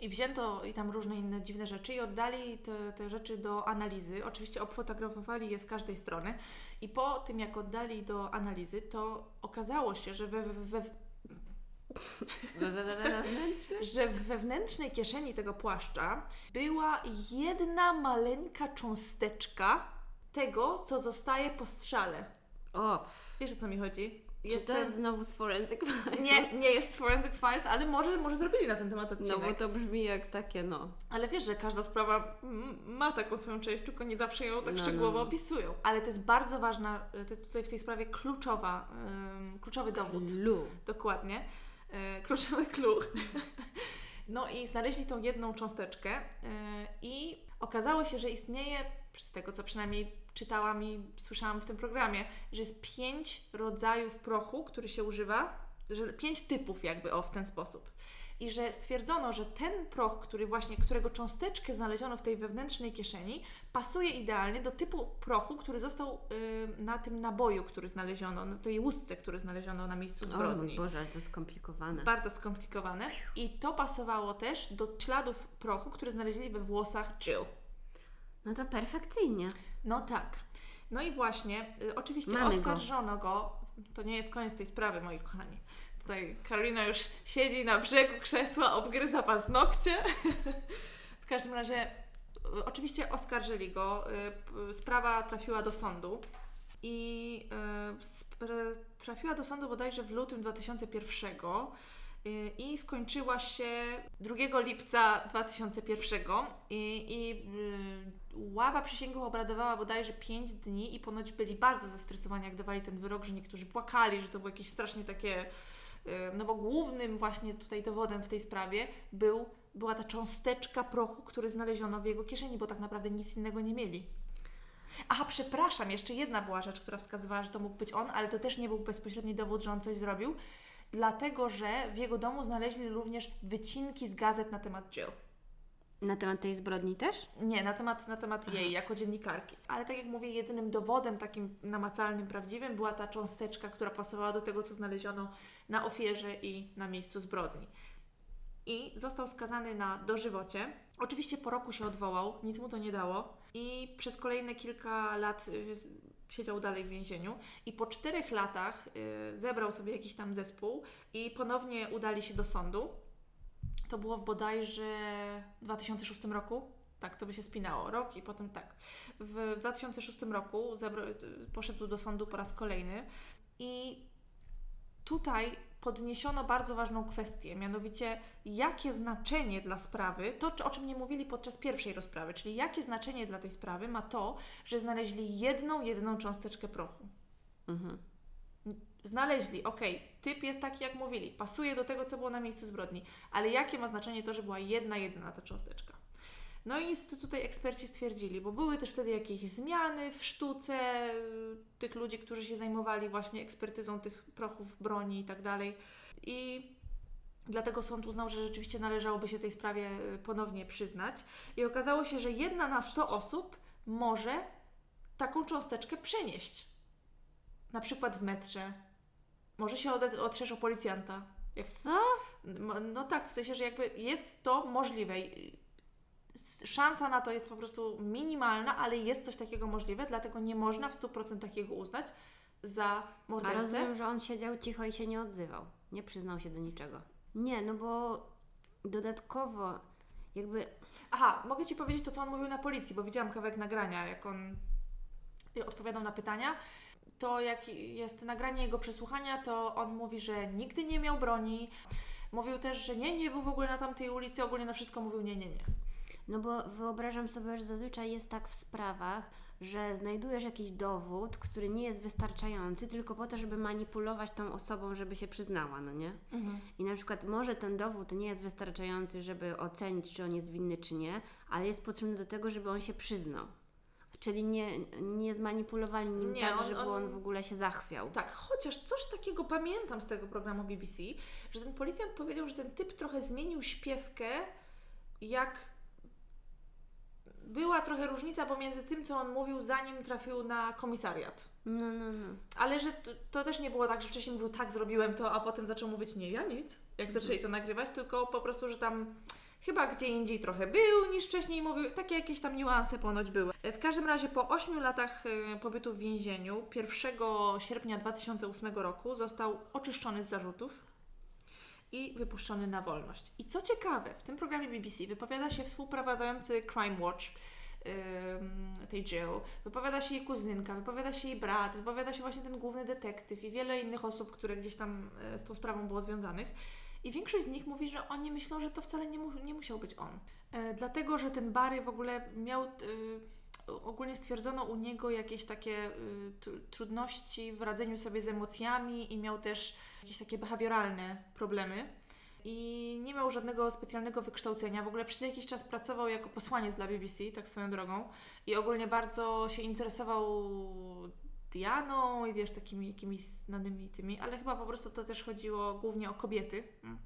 I wzięto i tam różne inne dziwne rzeczy i oddali te, te rzeczy do analizy. Oczywiście obfotografowali je z każdej strony. I po tym, jak oddali do analizy, to okazało się, że we, we, we, że w wewnętrznej kieszeni tego płaszcza była jedna maleńka cząsteczka tego, co zostaje po strzale. O, Wiesz o co mi chodzi? Czy to jest znowu z Forensic Files? Nie, nie jest Forensic Files, ale może, może zrobili na ten temat odcinek. No bo to brzmi jak takie, no. Ale wiesz, że każda sprawa ma taką swoją część, tylko nie zawsze ją tak No, no, szczegółowo no. opisują. Ale to jest bardzo ważna, to jest tutaj w tej sprawie kluczowa, ym, kluczowy dowód. Lu. Dokładnie. Yy, kluczowy clue. <laughs> No i znaleźli tą jedną cząsteczkę yy, i okazało się, że istnieje, z tego co przynajmniej czytałam i słyszałam w tym programie, że jest pięć rodzajów prochu, który się używa, że pięć typów jakby o w ten sposób. I że stwierdzono, że ten proch, który właśnie, którego cząsteczkę znaleziono w tej wewnętrznej kieszeni, pasuje idealnie do typu prochu, który został y, na tym naboju, który znaleziono, na tej łusce, który znaleziono na miejscu O mój zbrodni. Boże, ale to skomplikowane. Bardzo skomplikowane. I to pasowało też do śladów prochu, które znaleźli we włosach Jill. No to perfekcyjnie. No tak. No i właśnie, y, oczywiście Mamy go. oskarżono go. To nie jest koniec tej sprawy, moi kochani. Tutaj Karolina już siedzi na brzegu krzesła, obgryza paznokcie. <laughs> w każdym razie, y, oczywiście oskarżyli go. Y, Sprawa trafiła do sądu. I trafiła do sądu bodajże w lutym 2001 y, i skończyła się 2 lipca 2001 i, i y, ława przysięgłych obradowała bodajże 5 dni i ponoć byli bardzo zestresowani, jak dawali ten wyrok, że niektórzy płakali, że to było jakieś strasznie takie, y, no bo głównym właśnie tutaj dowodem w tej sprawie był, była ta cząsteczka prochu, który znaleziono w jego kieszeni, bo tak naprawdę nic innego nie mieli. Aha, przepraszam, jeszcze jedna była rzecz, która wskazywała, że to mógł być on, ale to też nie był bezpośredni dowód, że on coś zrobił, dlatego że w jego domu znaleźli również wycinki z gazet na temat Jill. Na temat tej zbrodni też? Nie, na temat, na temat jej jako dziennikarki. Ale tak jak mówię, jedynym dowodem takim namacalnym, prawdziwym była ta cząsteczka, która pasowała do tego, co znaleziono na ofierze i na miejscu zbrodni. I został skazany na dożywocie. Oczywiście po roku się odwołał, nic mu to nie dało. I przez kolejne kilka lat y, siedział dalej w więzieniu. I po czterech latach y, zebrał sobie jakiś tam zespół i ponownie udali się do sądu. To było w bodajże 2006 roku. Tak, to by się spinało. Rok i potem tak. W 2006 roku zebra- poszedł do sądu po raz kolejny i tutaj podniesiono bardzo ważną kwestię, mianowicie jakie znaczenie dla sprawy, to o czym nie mówili podczas pierwszej rozprawy, czyli jakie znaczenie dla tej sprawy ma to, że znaleźli jedną, jedną cząsteczkę prochu. Mhm. Znaleźli, okej, okay, typ jest taki, jak mówili, pasuje do tego, co było na miejscu zbrodni, ale jakie ma znaczenie to, że była jedna, jedyna ta cząsteczka? No i niestety tutaj eksperci stwierdzili, bo były też wtedy jakieś zmiany w sztuce y, tych ludzi, którzy się zajmowali właśnie ekspertyzą tych prochów broni i tak dalej. I dlatego sąd uznał, że rzeczywiście należałoby się tej sprawie y, ponownie przyznać. I okazało się, że jedna na 100 osób może taką cząsteczkę przenieść. Na przykład w metrze. Może się otrzesz o policjanta. Jak... Co? No, no tak, w sensie, że jakby jest to możliwe szansa na to jest po prostu minimalna, ale jest coś takiego możliwe, dlatego nie można w 100% takiego uznać za mordercę. A rozumiem, że on siedział cicho i się nie odzywał. Nie przyznał się do niczego. Nie, no bo dodatkowo jakby... Aha, mogę Ci powiedzieć to, co on mówił na policji, bo widziałam kawałek nagrania, jak on odpowiadał na pytania. To jak jest nagranie jego przesłuchania, to on mówi, że nigdy nie miał broni. Mówił też, że nie, nie był w ogóle na tamtej ulicy, ogólnie na wszystko mówił nie, nie, nie. No bo wyobrażam sobie, że zazwyczaj jest tak w sprawach, że znajdujesz jakiś dowód, który nie jest wystarczający, tylko po to, żeby manipulować tą osobą, żeby się przyznała, no nie? Mhm. I na przykład może ten dowód nie jest wystarczający, żeby ocenić, czy on jest winny, czy nie, ale jest potrzebny do tego, żeby on się przyznał. Czyli nie, nie zmanipulowali nim nie, tak, on, żeby on, on w ogóle się zachwiał. Tak, chociaż coś takiego pamiętam z tego programu BBC, że ten policjant powiedział, że ten typ trochę zmienił śpiewkę, jak była trochę różnica pomiędzy tym, co on mówił, zanim trafił na komisariat. No, no, no. Ale że to, to, też nie było tak, że wcześniej mówił, tak, zrobiłem to, a potem zaczął mówić, nie, ja nic, jak zaczęli to nagrywać, tylko po prostu, że tam chyba gdzie indziej trochę był niż wcześniej mówił, takie jakieś tam niuanse ponoć były. W każdym razie po 8 latach e, pobytu w więzieniu, 1 sierpnia 2008 roku został oczyszczony z zarzutów i wypuszczony na wolność. I co ciekawe, w tym programie BBC wypowiada się współprowadzący Crime Watch tej Jill, wypowiada się jej kuzynka, wypowiada się jej brat, wypowiada się właśnie ten główny detektyw i wiele innych osób, które gdzieś tam e, z tą sprawą było związanych. I większość z nich mówi, że oni myślą, że to wcale nie, mu nie musiał być on. E, dlatego, że ten Barry w ogóle miał. E, ogólnie stwierdzono u niego jakieś takie e, trudności w radzeniu sobie z emocjami i miał też jakieś takie behawioralne problemy. I nie miał żadnego specjalnego wykształcenia. W ogóle przez jakiś czas pracował jako posłaniec dla BBC, tak swoją drogą. I ogólnie bardzo się interesował Dianą i wiesz, takimi jakimiś znanymi tymi, ale chyba po prostu to też chodziło głównie o kobiety. Mm.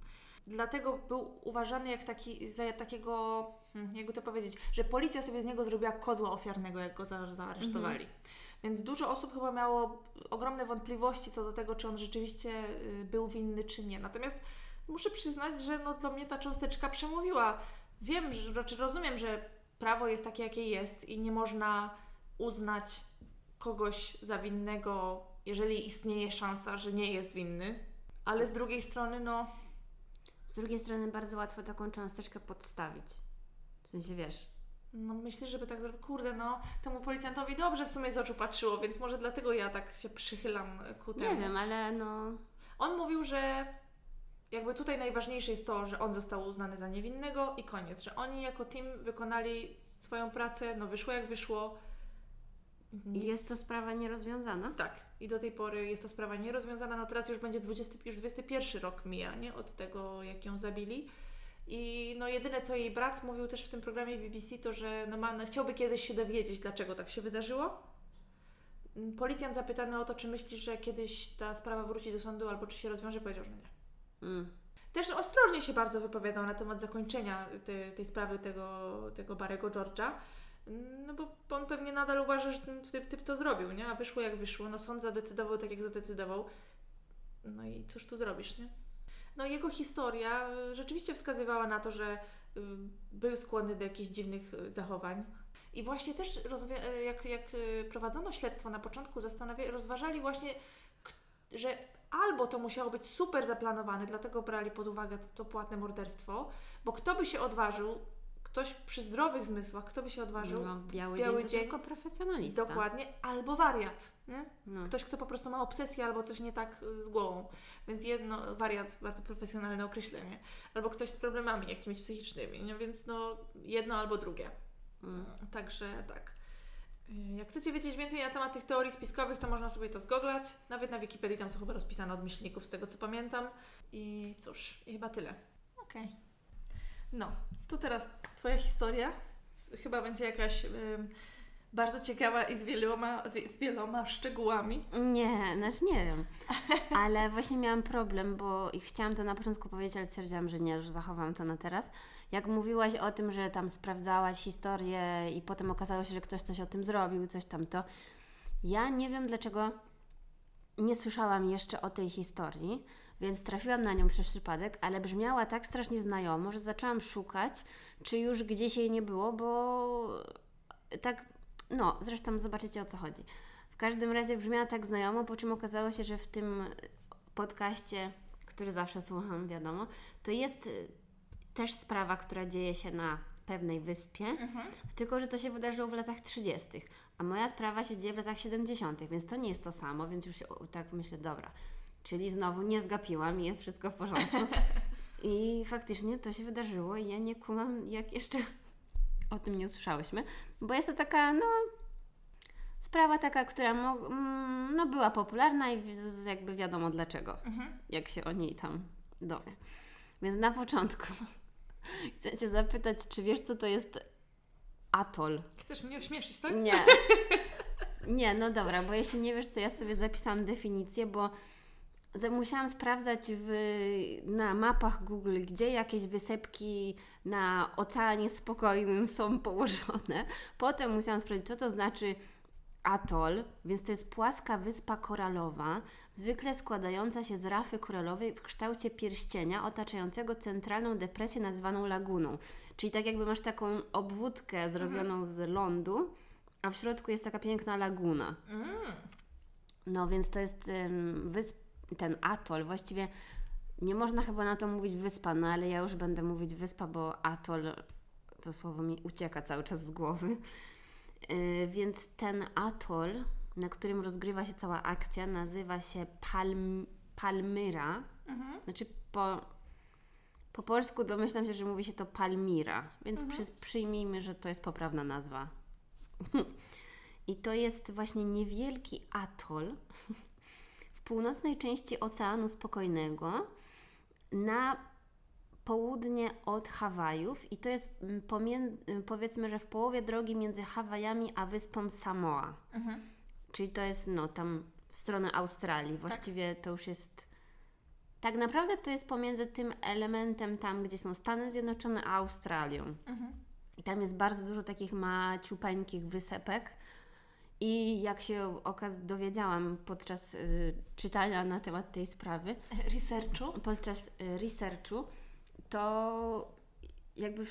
Dlatego był uważany jak taki, za takiego, hmm, jakby to powiedzieć, że policja sobie z niego zrobiła kozła ofiarnego, jak go za, zaaresztowali. Mhm. Więc dużo osób chyba miało ogromne wątpliwości co do tego, czy on rzeczywiście y, był winny, czy nie. Natomiast muszę przyznać, że no, dla mnie ta cząsteczka przemówiła. Wiem, że, znaczy rozumiem, że prawo jest takie, jakie jest i nie można uznać kogoś za winnego, jeżeli istnieje szansa, że nie jest winny, ale z drugiej strony, no. Z drugiej strony bardzo łatwo taką cząsteczkę podstawić. W sensie wiesz. No myślę, żeby tak zrobić. Kurde, no temu policjantowi dobrze w sumie z oczu patrzyło, więc może dlatego ja tak się przychylam ku temu. Nie wiem, ale no. On mówił, że jakby tutaj najważniejsze jest to, że on został uznany za niewinnego i koniec, że oni jako team wykonali swoją pracę, no wyszło jak wyszło i jest to sprawa nierozwiązana? Tak. I do tej pory jest to sprawa nierozwiązana. No teraz już będzie 20, już 21 rok mija, nie? Od tego, jak ją zabili. I no jedyne, co jej brat mówił też w tym programie BBC, to że no man, chciałby kiedyś się dowiedzieć, dlaczego tak się wydarzyło. Policjant zapytany o to, czy myślisz, że kiedyś ta sprawa wróci do sądu albo czy się rozwiąże, powiedział, że nie. Mm. Też ostrożnie się bardzo wypowiadał na temat zakończenia tej, tej sprawy tego, tego Barego George'a no bo on pewnie nadal uważa, że ten typ, typ to zrobił, nie? A wyszło jak wyszło. No sąd zadecydował tak, jak zadecydował. No i cóż tu zrobisz, nie? No jego historia y, rzeczywiście wskazywała na to, że y, był skłonny do jakichś dziwnych y, zachowań. I właśnie też jak, jak prowadzono śledztwo na początku, zastanawia- rozważali właśnie, że albo to musiało być super zaplanowane, dlatego brali pod uwagę to, to płatne morderstwo, bo kto by się odważył ktoś przy zdrowych zmysłach, kto by się odważył? No, w biały, Biały dzień to dzień. tylko profesjonalista. Dokładnie, albo wariat. No. Ktoś, kto po prostu ma obsesję albo coś nie tak y, z głową. Więc jedno, wariat, bardzo profesjonalne określenie. Albo ktoś z problemami jakimiś psychicznymi. Więc no, jedno albo drugie. Mm. Także tak. Y, Jak chcecie wiedzieć więcej na temat tych teorii spiskowych, to można sobie to zgooglać. Nawet na Wikipedii tam są chyba rozpisane od myślników, z tego co pamiętam. I cóż, i chyba tyle. Okej. No, to teraz Twoja historia. Chyba będzie jakaś bardzo ciekawa i z wieloma, z wieloma szczegółami. Nie, znaczy nie wiem. Ale właśnie miałam problem, bo chciałam to na początku powiedzieć, ale stwierdziłam, że nie, już zachowam to na teraz. Jak mówiłaś o tym, że tam sprawdzałaś historię i potem okazało się, że ktoś coś o tym zrobił, coś tam to. Ja nie wiem dlaczego nie słyszałam jeszcze o tej historii, więc trafiłam na nią przez przypadek, ale brzmiała tak strasznie znajomo, że zaczęłam szukać, czy już gdzieś jej nie było, bo tak, no, zresztą zobaczycie o co chodzi. W każdym razie brzmiała tak znajomo, po czym okazało się, że w tym podcaście, który zawsze słucham, wiadomo, to jest y, też sprawa, która dzieje się na pewnej wyspie, tylko że to się wydarzyło w latach 30., a moja sprawa się dzieje w latach 70., więc to nie jest to samo, więc już tak myślę, dobra, czyli znowu nie zgapiłam i jest wszystko w porządku. <laughs> I faktycznie to się wydarzyło i ja nie kumam, jak jeszcze o tym nie usłyszałyśmy, bo jest to taka, no, sprawa taka, która mm, no, była popularna i jakby wiadomo dlaczego, jak się o niej tam dowie. Więc na początku <laughs> chcę Cię zapytać, czy wiesz, co to jest atol? Chcesz mnie ośmieszyć, tak? Nie. <laughs> Nie, no dobra, bo jeśli nie wiesz, to ja sobie zapisałam definicję, bo musiałam sprawdzać w, na mapach Google, gdzie jakieś wysepki na Oceanie Spokojnym są położone. Potem musiałam sprawdzić, co to znaczy atol, więc to jest płaska wyspa koralowa, zwykle składająca się z rafy koralowej w kształcie pierścienia otaczającego centralną depresję nazwaną laguną. Czyli tak jakby masz taką obwódkę zrobioną z lądu, a w środku jest taka piękna laguna. Mm. No więc to jest ym, wysp, ten atol. Właściwie nie można chyba na to mówić wyspa, no ale ja już będę mówić wyspa, bo atol to słowo mi ucieka cały czas z głowy. Yy, więc ten atol, na którym rozgrywa się cała akcja, nazywa się Palm, Palmyra. Mhm. Znaczy po, po polsku domyślam się, że mówi się to Palmira, więc przy, przyjmijmy, że to jest poprawna nazwa. <laughs> I to jest właśnie niewielki atol północnej części Oceanu Spokojnego na południe od Hawajów i to jest mm, y, powiedzmy, że w połowie drogi między Hawajami a wyspą Samoa. Mhm. Czyli to jest no tam w stronę Australii. Właściwie to już jest. Tak naprawdę to jest pomiędzy tym elementem tam, gdzie są Stany Zjednoczone, a Australią. Mhm. I tam jest bardzo dużo takich maciupeńkich wysepek. I jak się okaz dowiedziałam podczas y, czytania na temat tej sprawy, <laughs> Researchu. podczas y, researchu, to jakby,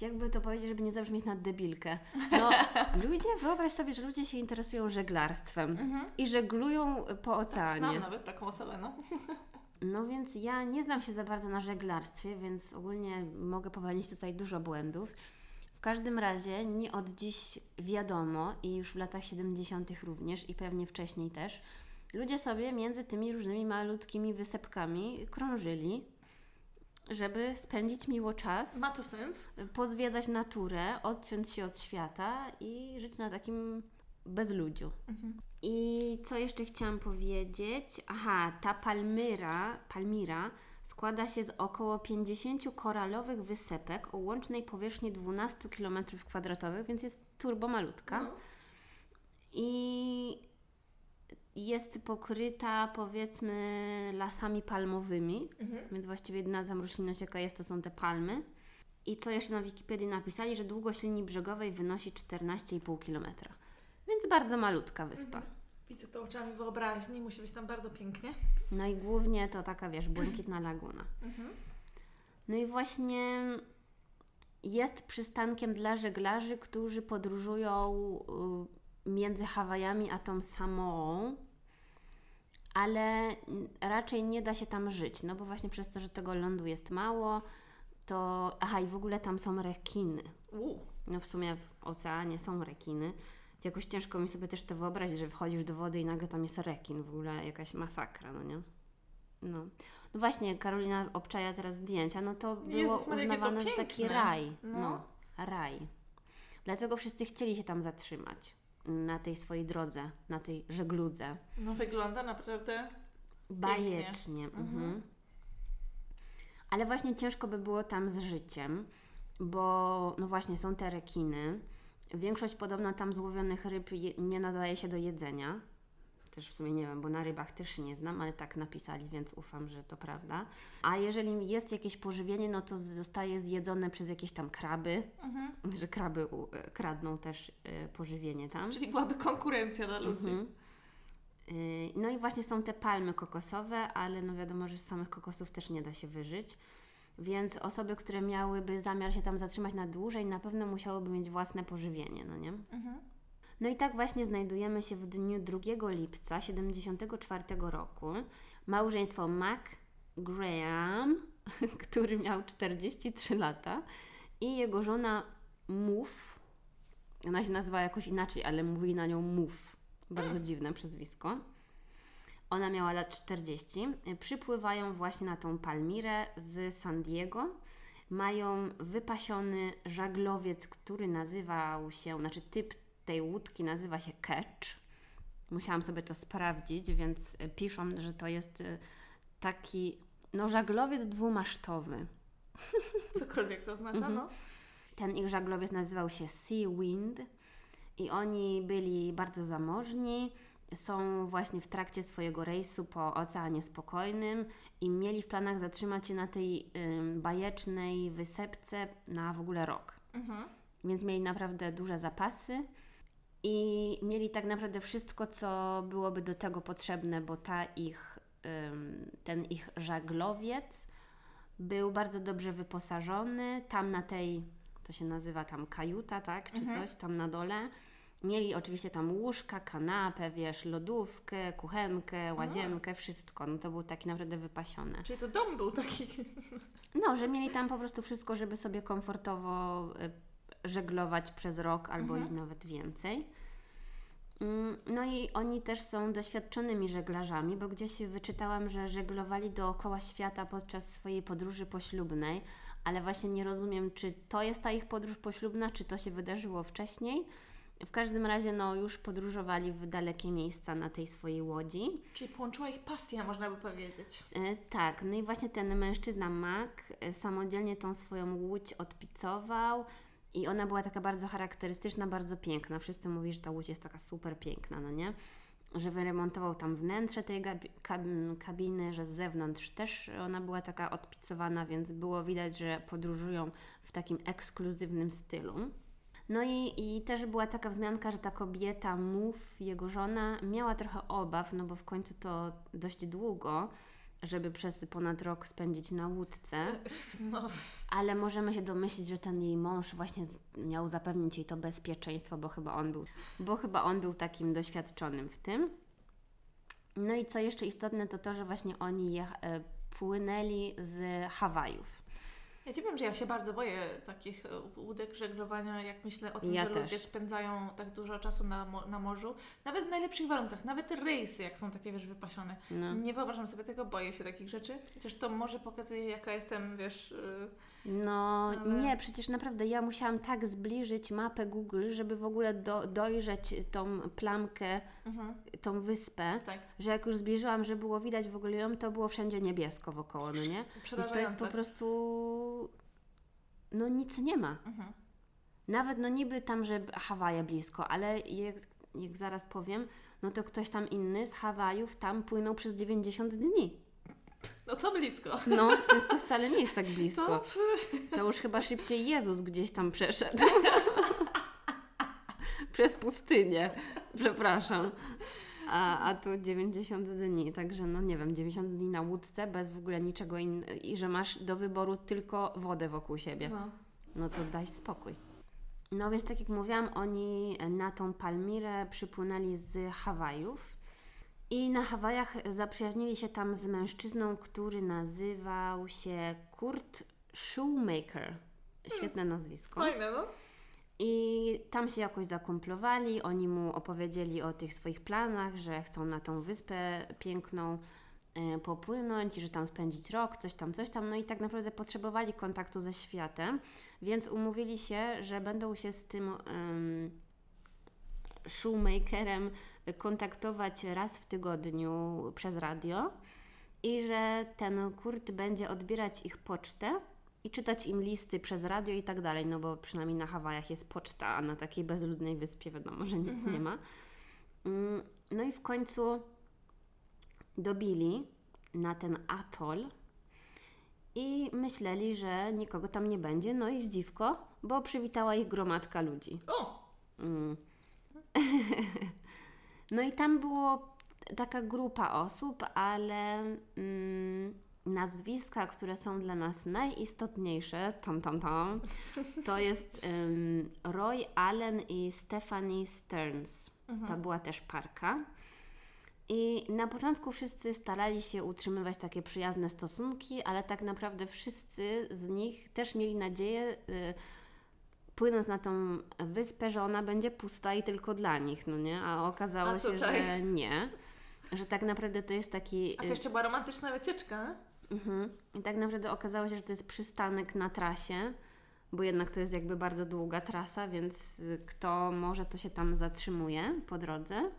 jakby to powiedzieć, żeby nie zabrzmieć na debilkę. No, <laughs> ludzie, wyobraź sobie, że ludzie się interesują żeglarstwem Mhm. i żeglują po Tak, oceanie. znam nawet taką osobę, no. <laughs> No więc ja nie znam się za bardzo na żeglarstwie, więc ogólnie mogę popełnić tutaj dużo błędów. W każdym razie nie od dziś wiadomo i już w latach 70. również i pewnie wcześniej też, ludzie sobie między tymi różnymi malutkimi wysepkami krążyli, żeby spędzić miło czas, Ma to sens. pozwiedzać naturę, odciąć się od świata i żyć na takim bezludziu. Mhm. I co jeszcze chciałam powiedzieć? Aha, ta Palmyra, Palmira składa się z około 50 koralowych wysepek o łącznej powierzchni 12 km2, więc jest turbo malutka. No. I jest pokryta powiedzmy lasami palmowymi, Mhm. więc właściwie jedyna tam roślinność jaka jest to są te palmy. I co jeszcze na Wikipedii napisali, że długość linii brzegowej wynosi 14,5 km. Więc bardzo malutka wyspa. Mhm. Widzę to oczami wyobraźni, musi być tam bardzo pięknie. No i głównie to taka, wiesz, błękitna <clears throat> laguna. Mhm. No i właśnie jest przystankiem dla żeglarzy, którzy podróżują y, między Hawajami a tą Samoą, ale raczej nie da się tam żyć, no bo właśnie przez to, że tego lądu jest mało, to... Aha, i w ogóle tam są rekiny. No w sumie w oceanie są rekiny. Jakoś ciężko mi sobie też to wyobrazić, że wchodzisz do wody i nagle tam jest rekin. W ogóle jakaś masakra, no nie? No. No właśnie, Karolina obczaja teraz zdjęcia, no to było Jezus to uznawane za taki raj. No. No. raj. Dlaczego wszyscy chcieli się tam zatrzymać na tej swojej drodze, na tej żegludze? No wygląda naprawdę... Bajecznie. Mhm. Ale właśnie ciężko by było tam z życiem, bo no właśnie są te rekiny. Większość podobno tam złowionych ryb nie nadaje się do jedzenia. Też w sumie nie wiem, bo na rybach też się nie znam, ale tak napisali, więc ufam, że to prawda. A jeżeli jest jakieś pożywienie, no to zostaje zjedzone przez jakieś tam kraby, Mhm. że kraby e, kradną też e, pożywienie tam. Czyli byłaby konkurencja dla ludzi. Mhm. Y, No i właśnie są te palmy kokosowe, ale no wiadomo, że z samych kokosów też nie da się wyżyć. Więc osoby, które miałyby zamiar się tam zatrzymać na dłużej, na pewno musiałyby mieć własne pożywienie, no nie? Mhm. No i tak właśnie znajdujemy się w dniu 2 lipca 74 roku. Małżeństwo Mac Graham, <laughs> który miał 43 lata i jego żona Move, ona się nazywa jakoś inaczej, ale mówi na nią Move. Bardzo dziwne przezwisko. Ona miała lat 40. Przypływają właśnie na tą Palmirę z San Diego. Mają wypasiony żaglowiec, który nazywał się, znaczy typ tej łódki nazywa się Catch. Musiałam sobie to sprawdzić, więc piszą, że to jest e, taki, no żaglowiec dwumasztowy. <laughs> Cokolwiek to oznacza, Mhm. no. Ten ich żaglowiec nazywał się Sea Wind i oni byli bardzo zamożni. Są właśnie w trakcie swojego rejsu po Oceanie Spokojnym i mieli w planach zatrzymać się na tej ym, bajecznej wysepce na w ogóle rok. Mhm. Więc mieli naprawdę duże zapasy i mieli tak naprawdę wszystko, co byłoby do tego potrzebne, bo ta ich, ym, ten ich żaglowiec był bardzo dobrze wyposażony. Tam na tej, to się nazywa tam kajuta, tak, czy Mhm. coś tam na dole. Mieli oczywiście tam łóżka, kanapę, wiesz, lodówkę, kuchenkę, łazienkę, wszystko. No to był taki naprawdę wypasiony. Czyli to dom był taki... No, że mieli tam po prostu wszystko, żeby sobie komfortowo y, żeglować przez rok albo Mhm. i nawet więcej. Mm, No i oni też są doświadczonymi żeglarzami, bo gdzieś wyczytałam, że żeglowali dookoła świata podczas swojej podróży poślubnej, ale właśnie nie rozumiem, czy to jest ta ich podróż poślubna, czy to się wydarzyło wcześniej. W każdym razie, no, już podróżowali w dalekie miejsca na tej swojej łodzi. Czyli połączyła ich pasja, można by powiedzieć. E, tak, no i właśnie ten mężczyzna Mac e, samodzielnie tą swoją łódź odpicował i ona była taka bardzo charakterystyczna, bardzo piękna. Wszyscy mówili, że ta łódź jest taka super piękna, no nie? Że wyremontował tam wnętrze tej kabiny, że z zewnątrz też ona była taka odpicowana, więc było widać, że podróżują w takim ekskluzywnym stylu. No i, i też była taka wzmianka, że ta kobieta, Mów, jego żona, miała trochę obaw, no bo w końcu to dość długo, żeby przez ponad rok spędzić na łódce, No, ale możemy się domyślić, że ten jej mąż właśnie miał zapewnić jej to bezpieczeństwo, bo chyba on był, bo chyba on był takim doświadczonym w tym. No i co jeszcze istotne, to to, że właśnie oni je, e, płynęli z Hawajów. Ja Ci powiem, że ja się bardzo boję takich e, łódek żeglowania, jak myślę o tym, Ja że też. ludzie spędzają tak dużo czasu na, na morzu. Nawet w najlepszych warunkach, nawet te rejsy, jak są takie, wiesz, wypasione. No. Nie wyobrażam sobie tego, boję się takich rzeczy. Chociaż to może pokazuje, jaka jestem, wiesz... y, No Ale- nie, przecież naprawdę ja musiałam tak zbliżyć mapę Google, żeby w ogóle do, dojrzeć tą plamkę, Mhm, tą wyspę, tak, że jak już zbliżyłam, że było widać w ogóle ją, to było wszędzie niebiesko wokoło, no nie? Więc to jest po prostu... No nic nie ma. Mhm. Nawet no niby tam, że Hawaje blisko, ale jak, jak zaraz powiem, no to ktoś tam inny z Hawajów tam płynął przez 90 dni. No to blisko. No, to, jest, to wcale nie jest tak blisko. To, To już chyba szybciej Jezus gdzieś tam przeszedł. <laughs> Przez pustynię. Przepraszam. A, a tu 90 dni, także no nie wiem, 90 dni na łódce bez w ogóle niczego innego i że masz do wyboru tylko wodę wokół siebie. no. No to daj spokój. No więc tak jak mówiłam, oni na tą Palmirę przypłynęli z Hawajów i na Hawajach zaprzyjaźnili się tam z mężczyzną, który nazywał się Kurt Shoemaker. Świetne nazwisko. Fajne, no. I tam się jakoś zakumplowali, oni mu opowiedzieli o tych swoich planach, że chcą na tą wyspę piękną y, popłynąć że tam spędzić rok, coś tam, coś tam. No i tak naprawdę potrzebowali kontaktu ze światem, więc umówili się, że będą się z tym ym, shoemakerem kontaktować raz w tygodniu przez radio i że ten Kurt będzie odbierać ich pocztę i czytać im listy przez radio i tak dalej, no bo przynajmniej na Hawajach jest poczta, a na takiej bezludnej wyspie wiadomo, że nic Mhm. nie ma. Mm, No i w końcu dobili na ten atol i myśleli, że nikogo tam nie będzie, no i zdziwko, bo przywitała ich gromadka ludzi. O! Mm. <laughs> no i tam było taka grupa osób, ale mm, nazwiska, które są dla nas najistotniejsze, tam, tam, tam, <laughs> to jest ym, Roy Allen i Stephanie Stearns. To była też parka. I na początku wszyscy starali się utrzymywać takie przyjazne stosunki, ale tak naprawdę wszyscy z nich też mieli nadzieję, y, płynąc na tą wyspę, że ona będzie pusta i tylko dla nich, no nie? A okazało A się, że nie. Że tak naprawdę to jest taki. A to y, jeszcze była romantyczna wycieczka. Mhm. I tak naprawdę okazało się, że to jest przystanek na trasie, bo jednak to jest jakby bardzo długa trasa, więc y, kto może, to się tam zatrzymuje po drodze.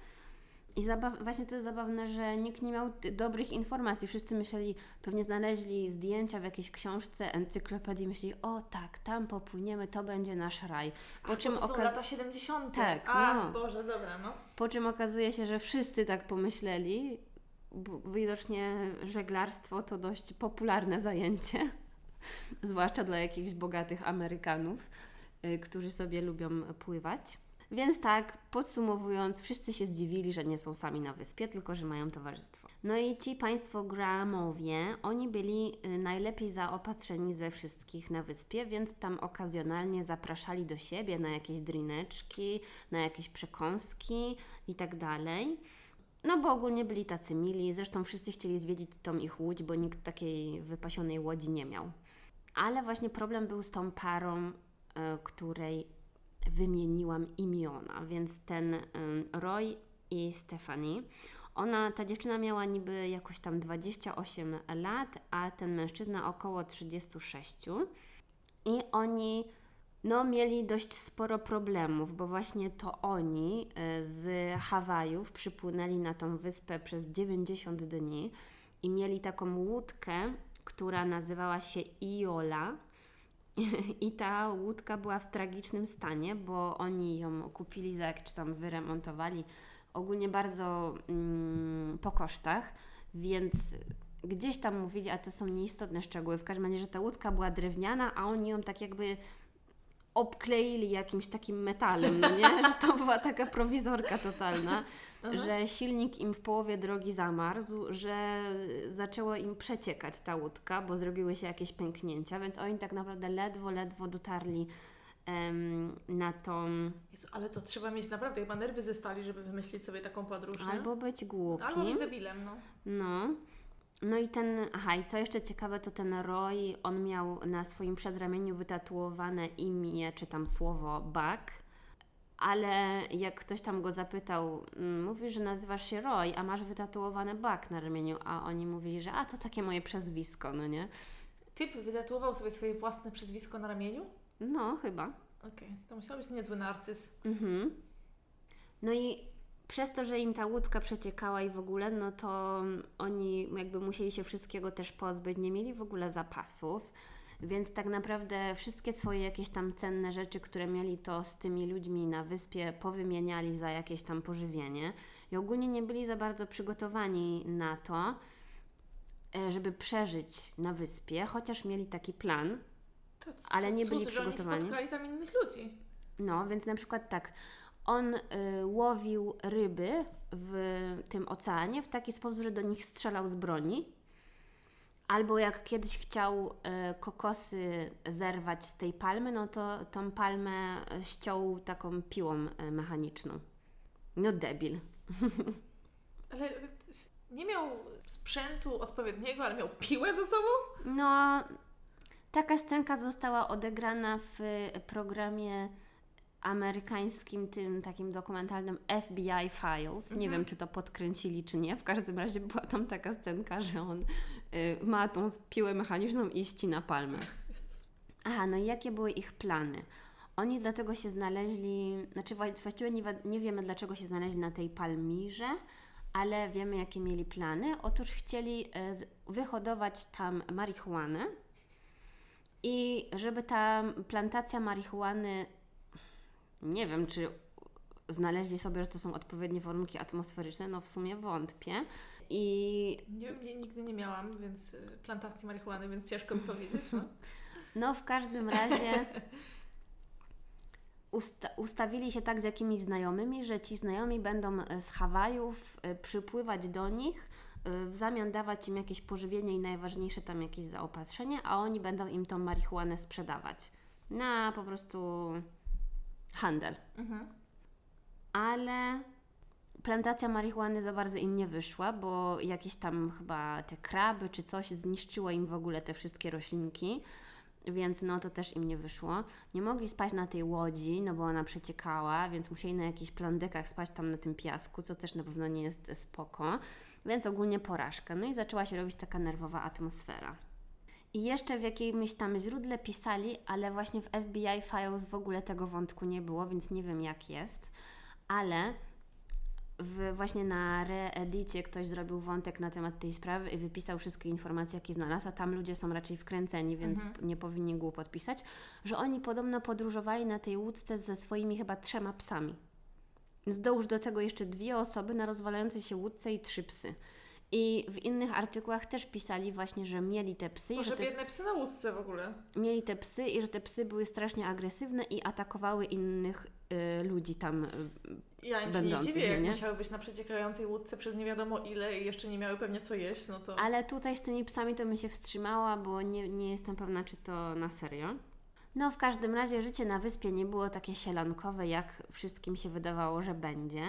I zabaw- właśnie to jest zabawne, że nikt nie miał dobrych informacji. Wszyscy myśleli, pewnie znaleźli zdjęcia w jakiejś książce, encyklopedii, myśleli, o tak, tam popłyniemy, to będzie nasz raj. Po Ach, czym, to są okaz- lata 70. Tak, A, no. Boże, dobra, no. po czym okazuje się, że wszyscy tak pomyśleli. Widocznie żeglarstwo to dość popularne zajęcie, <laughs> zwłaszcza dla jakichś bogatych Amerykanów, y, którzy sobie lubią pływać. Więc tak, podsumowując, wszyscy się zdziwili, że nie są sami na wyspie, tylko że mają towarzystwo. No i ci państwo Grahamowie, oni byli y, najlepiej zaopatrzeni ze wszystkich na wyspie, więc tam okazjonalnie zapraszali do siebie na jakieś drineczki, na jakieś przekąski i tak dalej. No bo ogólnie byli tacy mili, zresztą wszyscy chcieli zwiedzić tą ich łódź, bo nikt takiej wypasionej łodzi nie miał. Ale właśnie problem był z tą parą, y, której wymieniłam imiona, więc ten Roy i Stephanie. Ona, ta dziewczyna miała niby jakoś tam 28 lat, a ten mężczyzna około 36. I oni no, mieli dość sporo problemów, bo właśnie to oni y, z Hawajów przypłynęli na tą wyspę przez 90 dni i mieli taką łódkę, która nazywała się Iola. <laughs> I ta łódka była w tragicznym stanie, bo oni ją kupili za jak czy tam wyremontowali ogólnie bardzo mm, po kosztach, więc gdzieś tam mówili, a to są nieistotne szczegóły, w każdym razie, że ta łódka była drewniana, a oni ją tak jakby obkleili jakimś takim metalem, no nie? <laughs> Że to była taka prowizorka totalna, że silnik im w połowie drogi zamarzł, że zaczęło im przeciekać ta łódka, bo zrobiły się jakieś pęknięcia, więc oni tak naprawdę ledwo, ledwo dotarli em, na tą... Jezu, ale to trzeba mieć naprawdę chyba nerwy ze stali, żeby wymyślić sobie taką podróż, nie? Albo być głupi. Albo być debilem, no. No. No i ten, aha, i co jeszcze ciekawe, to ten Roy, on miał na swoim przedramieniu wytatuowane imię, czy tam słowo Buck, ale jak ktoś tam go zapytał, mm, mówi, że nazywasz się Roy, a masz wytatuowane Buck na ramieniu, a oni mówili, że a to takie moje przezwisko, no nie? Typ wytatuował sobie swoje własne przezwisko na ramieniu? No, chyba. Okej, to musiał być niezły narcyz. Mhm. No i przez to, że im ta łódka przeciekała i w ogóle, no to oni jakby musieli się wszystkiego też pozbyć, nie mieli w ogóle zapasów, więc tak naprawdę wszystkie swoje jakieś tam cenne rzeczy, które mieli, to z tymi ludźmi na wyspie powymieniali za jakieś tam pożywienie i ogólnie nie byli za bardzo przygotowani na to, e, żeby przeżyć na wyspie, chociaż mieli taki plan, To Ale nie cud, byli że przygotowani. Oni spotkali tam innych ludzi. No, więc na przykład tak, on y, łowił ryby w tym oceanie w taki sposób, że do nich strzelał z broni. Albo jak kiedyś chciał y, kokosy zerwać z tej palmy, no to tą palmę ściął taką piłą y, mechaniczną. No debil. <laughs> Ale nie miał sprzętu odpowiedniego, ale miał piłę ze sobą? No, Taka scenka została odegrana w programie amerykańskim, tym takim dokumentalnym FBI Files. Nie Mhm. wiem, czy to podkręcili, czy nie. W każdym razie była tam taka scenka, że on y, ma tą piłę mechaniczną i ścina palmę. Aha, no i jakie były ich plany? Oni dlatego się znaleźli, znaczy wła- właściwie nie, nie wiemy dlaczego się znaleźli na tej Palmirze, ale wiemy jakie mieli plany. Otóż chcieli z- wyhodować tam marihuanę i żeby ta plantacja marihuany, nie wiem czy znaleźli sobie, że to są odpowiednie warunki atmosferyczne, no w sumie wątpię. I Nie wiem, nie, nigdy nie miałam, więc y, plantacji marihuany, więc ciężko mi powiedzieć. No. <laughs> No, w każdym razie <laughs> usta- ustawili się tak z jakimiś znajomymi, że ci znajomi będą z Hawajów e, przypływać do nich, e, w zamian dawać im jakieś pożywienie i najważniejsze tam jakieś zaopatrzenie, a oni będą im tą marihuanę sprzedawać na po prostu handel. Mhm. Ale plantacja marihuany za bardzo im nie wyszła, bo jakieś tam chyba te kraby czy coś zniszczyło im w ogóle te wszystkie roślinki, więc no to też im nie wyszło. Nie mogli spać na tej łodzi, no bo ona przeciekała, więc musieli na jakichś plandekach spać tam na tym piasku, co też na pewno nie jest spoko, więc ogólnie porażka. No i zaczęła się robić taka nerwowa atmosfera. I jeszcze w jakimś tam źródle pisali, ale właśnie w FBI Files w ogóle tego wątku nie było, więc nie wiem jak jest, ale w, właśnie na Reedicie ktoś zrobił wątek na temat tej sprawy i wypisał wszystkie informacje, jakie znalazł, a tam ludzie są raczej wkręceni, więc Mhm. nie powinni głupot pisać, że oni podobno podróżowali na tej łódce ze swoimi chyba trzema psami. Więc dołóż do tego jeszcze dwie osoby na rozwalającej się łódce i trzy psy. I w innych artykułach też pisali właśnie, że mieli te psy i że Może te biedne psy na łódce w ogóle. mieli te psy i że te psy były strasznie agresywne i atakowały innych y, ludzi tam. Y, Ja im się nie dziwię, jak nie? musiały być na przeciekającej łódce przez nie wiadomo ile i jeszcze nie miały pewnie co jeść, no to... ale tutaj z tymi psami to bym się wstrzymała, bo nie, nie jestem pewna, czy to na serio. No, w każdym razie życie na wyspie nie było takie sielankowe, jak wszystkim się wydawało, że będzie.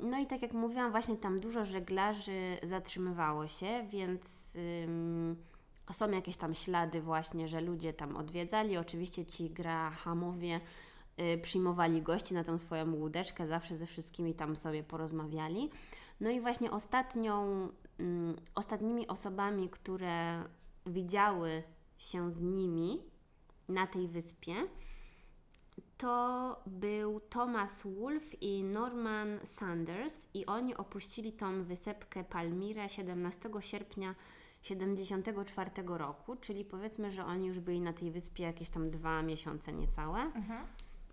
No i tak jak mówiłam, właśnie tam dużo żeglarzy zatrzymywało się, więc są jakieś tam ślady właśnie, że ludzie tam odwiedzali. Oczywiście ci Grahamowie y, przyjmowali gości na tą swoją łódeczkę, zawsze ze wszystkimi tam sobie porozmawiali. No i właśnie ostatnią, ostatnimi osobami, które widziały się z nimi na tej wyspie, to był Thomas Wolfe i Norman Sanders i oni opuścili tą wysepkę Palmira 17 sierpnia 74 roku, czyli powiedzmy, że oni już byli na tej wyspie jakieś tam dwa miesiące niecałe. Mhm.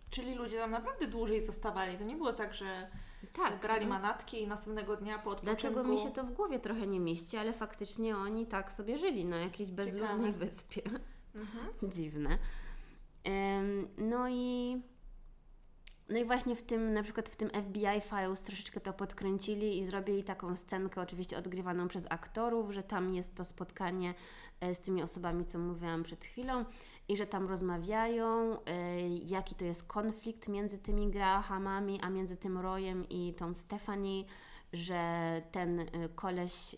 Czyli ludzie tam naprawdę dłużej zostawali. To nie było tak, że Tak. brali no. manatki i następnego dnia po odpoczynku... Dlaczego mi się to w głowie trochę nie mieści, ale faktycznie oni tak sobie żyli na jakiejś bezludnej Ciekawe. wyspie. Mhm. <laughs> Dziwne. No i no i właśnie w tym, na przykład w tym FBI Files troszeczkę to podkręcili i zrobili taką scenkę, oczywiście odgrywaną przez aktorów, że tam jest to spotkanie e, z tymi osobami, co mówiłam przed chwilą i że tam rozmawiają, e, jaki to jest konflikt między tymi Grahamami, a między tym Royem i tą Stephanie, że ten e, koleś...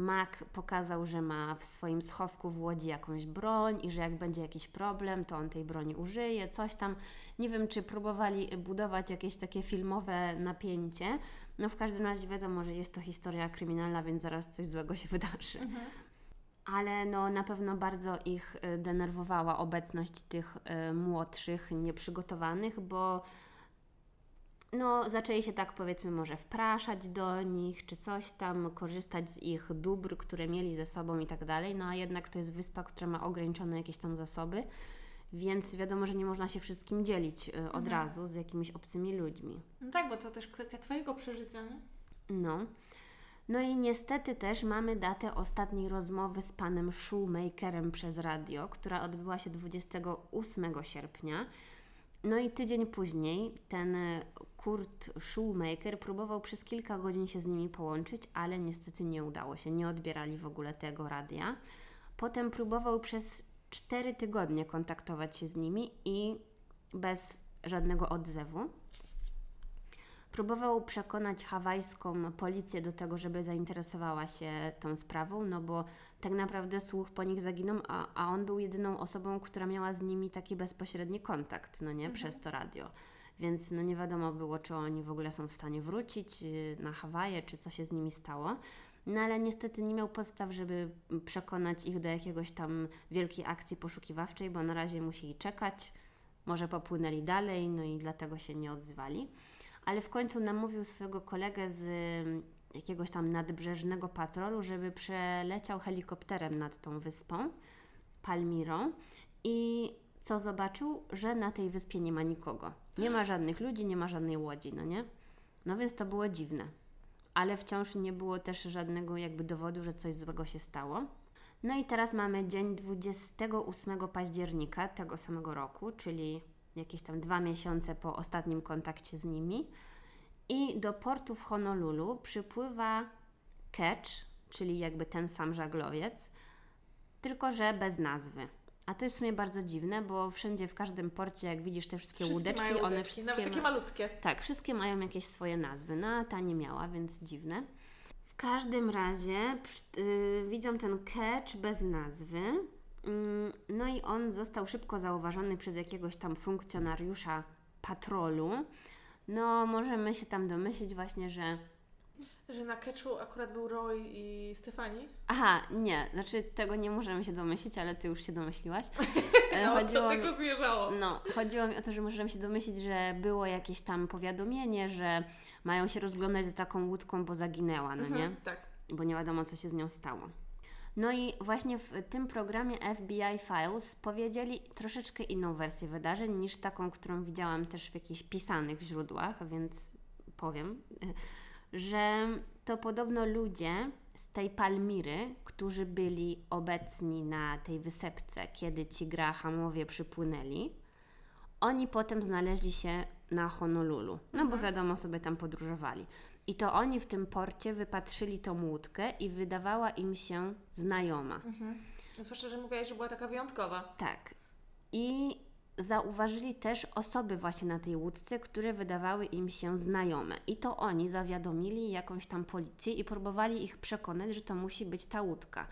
Mac pokazał, że ma w swoim schowku w łodzi jakąś broń i że jak będzie jakiś problem, to on tej broni użyje, coś tam. Nie wiem, czy próbowali budować jakieś takie filmowe napięcie. No w każdym razie wiadomo, że jest to historia kryminalna, więc zaraz coś złego się wydarzy. Mhm. Ale no na pewno bardzo ich y, denerwowała obecność tych y, młodszych, nieprzygotowanych, bo no, zaczęli się tak powiedzmy może wpraszać do nich, czy coś tam, korzystać z ich dóbr, które mieli ze sobą i tak dalej, no a jednak to jest wyspa, która ma ograniczone jakieś tam zasoby, więc wiadomo, że nie można się wszystkim dzielić y, od Mhm. razu z jakimiś obcymi ludźmi. No tak, bo to też kwestia Twojego przeżycia, nie? No. No i niestety też mamy datę ostatniej rozmowy z panem Shoemakerem przez radio, która odbyła się 28 sierpnia. No i tydzień później ten Kurt Shoemaker próbował przez kilka godzin się z nimi połączyć, ale niestety nie udało się. Nie odbierali w ogóle tego radia. Potem próbował przez 4 tygodnie kontaktować się z nimi i bez żadnego odzewu. Próbował przekonać hawajską policję do tego, żeby zainteresowała się tą sprawą, no bo tak naprawdę słuch po nich zaginął, a, a on był jedyną osobą, która miała z nimi taki bezpośredni kontakt, no nie, mhm. przez to radio. Więc no nie wiadomo było, czy oni w ogóle są w stanie wrócić y, na Hawaje, czy co się z nimi stało. No ale niestety nie miał podstaw, żeby przekonać ich do jakiegoś tam wielkiej akcji poszukiwawczej, bo na razie musieli czekać, może popłynęli dalej, no i dlatego się nie odzywali. Ale w końcu namówił swojego kolegę z mm, jakiegoś tam nadbrzeżnego patrolu, żeby przeleciał helikopterem nad tą wyspą, Palmirą i co zobaczył? Że na tej wyspie nie ma nikogo. Nie ma żadnych ludzi, nie ma żadnej łodzi, no nie? No więc to było dziwne ale wciąż nie było też żadnego jakby dowodu, że coś złego się stało. No i teraz mamy dzień 28 października tego samego roku, czyli jakieś tam dwa miesiące po ostatnim kontakcie z nimi. I do portu w Honolulu przypływa Ketch, czyli jakby ten sam żaglowiec, tylko że bez nazwy. A to jest w sumie bardzo dziwne, bo wszędzie, w każdym porcie, jak widzisz te wszystkie, wszystkie łódeczki, one łódeczki, wszystkie. Nawet takie malutkie. Tak, wszystkie mają jakieś swoje nazwy. No a ta nie miała, więc dziwne. W każdym razie yy, widzą ten catch bez nazwy. Yy, no i on został szybko zauważony przez jakiegoś tam funkcjonariusza patrolu. No, możemy się tam domyślić właśnie, że że na keczu akurat był Roy i Stefani? Aha, nie, znaczy tego nie możemy się domyślić, ale Ty już się domyśliłaś. <laughs> E, no, chodziło do tego zmierzało. No, chodziło mi o to, że możemy się domyślić, że było jakieś tam powiadomienie, że mają się rozglądać za taką łódką, bo zaginęła, no mhm, nie? Tak. Bo nie wiadomo, co się z nią stało. No i właśnie w tym programie FBI Files powiedzieli troszeczkę inną wersję wydarzeń niż taką, którą widziałam też w jakichś pisanych źródłach, więc powiem że to podobno ludzie z tej Palmiry, którzy byli obecni na tej wysepce, kiedy ci Grahamowie przypłynęli, oni potem znaleźli się na Honolulu. No mhm. bo wiadomo, sobie tam podróżowali. I to oni w tym porcie wypatrzyli tą łódkę i wydawała im się znajoma. Mhm. Zwłaszcza, że mówiłaś, że była taka wyjątkowa. Tak. I zauważyli też osoby właśnie na tej łódce, które wydawały im się znajome. I to oni zawiadomili jakąś tam policję i próbowali ich przekonać, że to musi być ta łódka.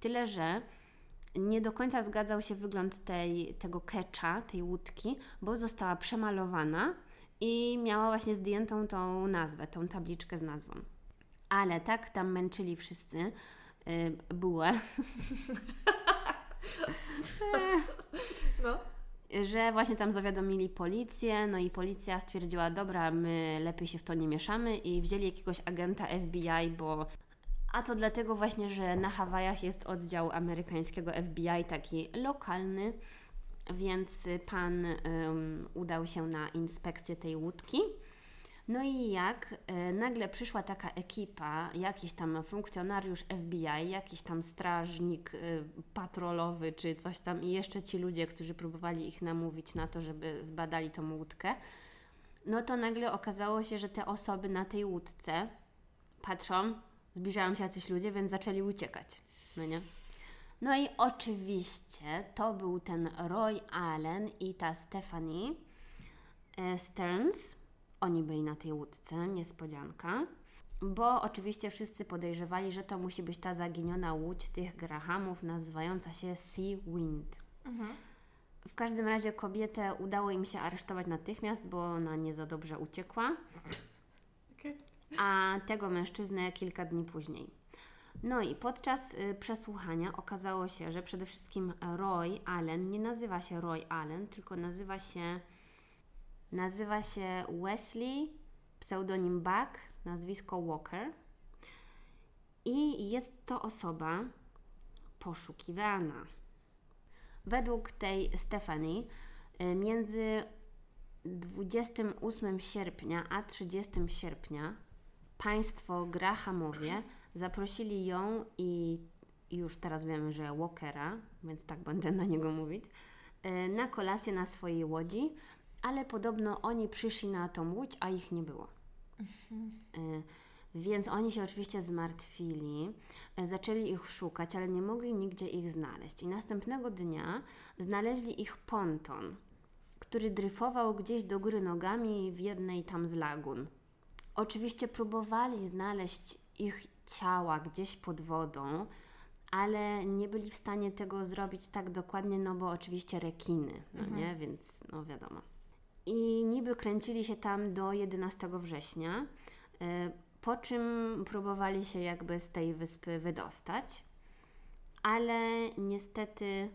Tyle, że nie do końca zgadzał się wygląd tej, tego kecza, tej łódki, bo została przemalowana i miała właśnie zdjętą tą nazwę, tą tabliczkę z nazwą. Ale tak tam męczyli wszyscy yy, bułę. <laughs> no że właśnie tam zawiadomili policję, no i policja stwierdziła, dobra, my lepiej się w to nie mieszamy i wzięli jakiegoś agenta FBI, bo a to dlatego właśnie, że na Hawajach jest oddział amerykańskiego FBI taki lokalny, więc pan um, udał się na inspekcję tej łódki. No i jak e, nagle przyszła taka ekipa, jakiś tam funkcjonariusz FBI, jakiś tam strażnik e, patrolowy czy coś tam i jeszcze ci ludzie, którzy próbowali ich namówić na to, żeby zbadali tą łódkę, no to nagle okazało się, że te osoby na tej łódce patrzą, zbliżają się jacyś ludzie, więc zaczęli uciekać. No nie? No i oczywiście to był ten Roy Allen i ta Stephanie e, Stearns, oni byli na tej łódce, niespodzianka. Bo oczywiście wszyscy podejrzewali, że to musi być ta zaginiona łódź tych Grahamów, nazywająca się Sea Wind. Mhm. W każdym razie kobietę udało im się aresztować natychmiast, bo ona nie za dobrze uciekła. Okay. A tego mężczyznę kilka dni później. No i podczas y, przesłuchania okazało się, że przede wszystkim Roy Allen nie nazywa się Roy Allen, tylko nazywa się Nazywa się Wesley, pseudonim Buck, nazwisko Walker. I jest to osoba poszukiwana. Według tej Stephanie y, między 28 sierpnia a 30 sierpnia państwo Grahamowie zaprosili ją i już teraz wiemy, że Walkera, więc tak będę na niego mówić, y, na kolację na swojej łodzi ale podobno oni przyszli na tą łódź, a ich nie było. Mhm. Y, więc oni się oczywiście zmartwili, y, zaczęli ich szukać, ale nie mogli nigdzie ich znaleźć. I następnego dnia znaleźli ich ponton, który dryfował gdzieś do góry nogami w jednej tam z lagun. Oczywiście próbowali znaleźć ich ciała gdzieś pod wodą, ale nie byli w stanie tego zrobić tak dokładnie, no bo oczywiście rekiny, no Mhm. nie? Więc no wiadomo. I niby kręcili się tam do 11 września, y, po czym próbowali się jakby z tej wyspy wydostać, ale niestety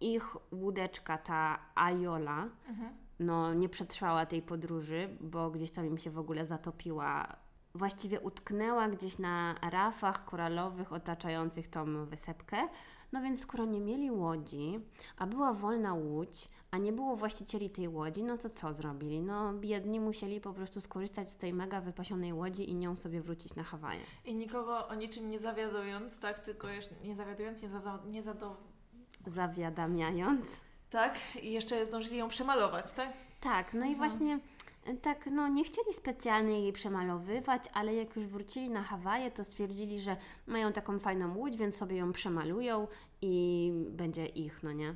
ich łódeczka, ta Ajola, Mhm. no nie przetrwała tej podróży, bo gdzieś tam im się w ogóle zatopiła. Właściwie utknęła gdzieś na rafach koralowych otaczających tą wysepkę. No więc skoro nie mieli łodzi, a była wolna łódź, a nie było właścicieli tej łodzi, no to co zrobili? No biedni musieli po prostu skorzystać z tej mega wypasionej łodzi i nią sobie wrócić na Hawaje. I nikogo o niczym nie zawiadując, tak? Tylko jeszcze nie zawiadując, nie, za, nie zado... Zawiadamiając. Tak? I jeszcze zdążyli ją przemalować, tak? Tak, no i Mhm. właśnie y, tak, no nie chcieli specjalnie jej przemalowywać, ale jak już wrócili na Hawaje, to stwierdzili, że mają taką fajną łódź, więc sobie ją przemalują i będzie ich, no nie?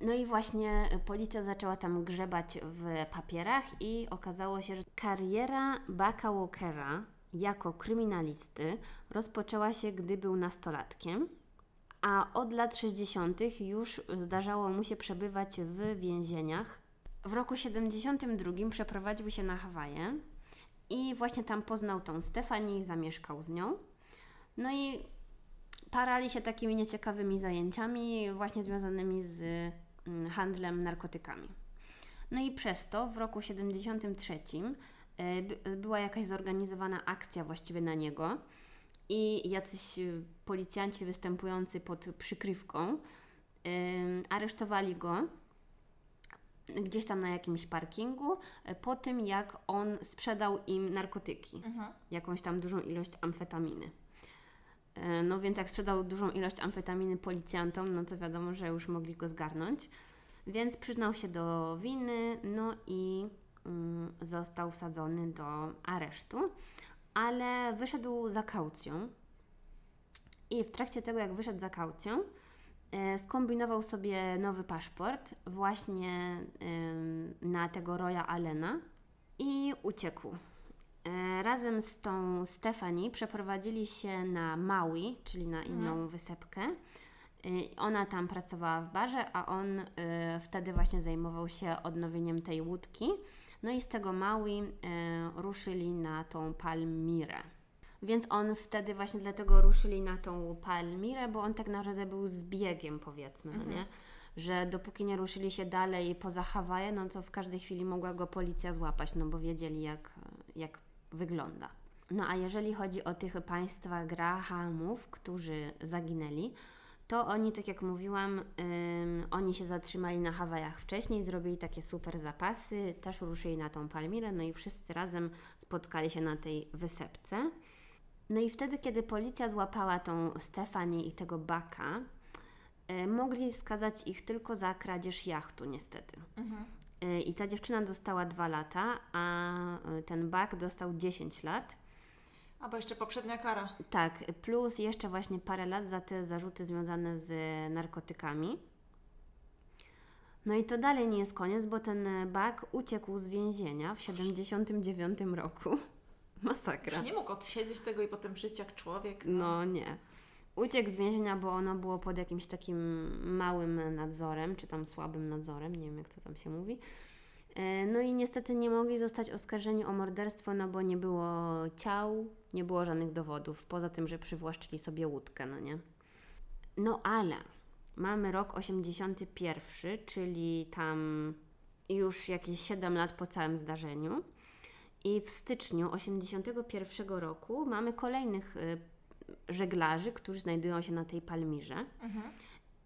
No i właśnie policja zaczęła tam grzebać w papierach i okazało się, że kariera Bucka Walkera jako kryminalisty rozpoczęła się, gdy był nastolatkiem, a od lat 60. już zdarzało mu się przebywać w więzieniach. W roku 72 przeprowadził się na Hawaje i właśnie tam poznał tą Stefanię i zamieszkał z nią. No i parali się takimi nieciekawymi zajęciami, właśnie związanymi z mm, handlem narkotykami. No i przez to w roku 73 e, by- była jakaś zorganizowana akcja właściwie na niego i jacyś y, policjanci występujący pod przykrywką ym, aresztowali go gdzieś tam na jakimś parkingu e, po tym, jak on sprzedał im narkotyki, Mhm. jakąś tam dużą ilość amfetaminy. E, No więc jak sprzedał dużą ilość amfetaminy policjantom, no to wiadomo, że już mogli go zgarnąć. Więc przyznał się do winy, no i mm, został wsadzony do aresztu, ale wyszedł za kaucją. I w trakcie tego, jak wyszedł za kaucją, skombinował sobie nowy paszport właśnie na tego Roya Allena i uciekł. E, Razem z tą Stefani przeprowadzili się na Maui, czyli na inną wysepkę. E, Ona tam pracowała w barze, a on e, wtedy właśnie zajmował się odnowieniem tej łódki. No i z tego Maui e, ruszyli na tą Palmirę. Więc on wtedy właśnie dlatego ruszyli na tą Palmirę, bo on tak naprawdę był zbiegiem, powiedzmy, no nie? Że dopóki nie ruszyli się dalej poza Hawaje, no to w każdej chwili mogła go policja złapać, no bo wiedzieli jak, jak wygląda. No a jeżeli chodzi o tych państwa Grahamów, którzy zaginęli, to oni, tak jak mówiłam, ym, oni się zatrzymali na Hawajach wcześniej, zrobili takie super zapasy, też ruszyli na tą Palmirę, no i wszyscy razem spotkali się na tej wysepce. No i wtedy, kiedy policja złapała tą Stefanię i tego Baka, y, mogli skazać ich tylko za kradzież jachtu, niestety. Mhm. Y, I ta dziewczyna dostała dwa lata, a y, ten Bak dostał 10 lat. A bo jeszcze poprzednia kara. Tak, plus jeszcze właśnie parę lat za te zarzuty związane z narkotykami. No i to dalej nie jest koniec, bo ten e, Bak uciekł z więzienia w 79 roku. Masakra. Nie mógł odsiedzieć tego i potem żyć jak człowiek? No nie. Uciekł z więzienia, bo ono było pod jakimś takim małym nadzorem, czy tam słabym nadzorem, nie wiem jak to tam się mówi. E, No i niestety nie mogli zostać oskarżeni o morderstwo, no bo nie było ciał, nie było żadnych dowodów, poza tym, że przywłaszczyli sobie łódkę, no nie? No ale mamy rok 81, czyli tam już jakieś 7 lat po całym zdarzeniu. I w styczniu 81 roku mamy kolejnych y, żeglarzy, którzy znajdują się na tej Palmirze. Mhm.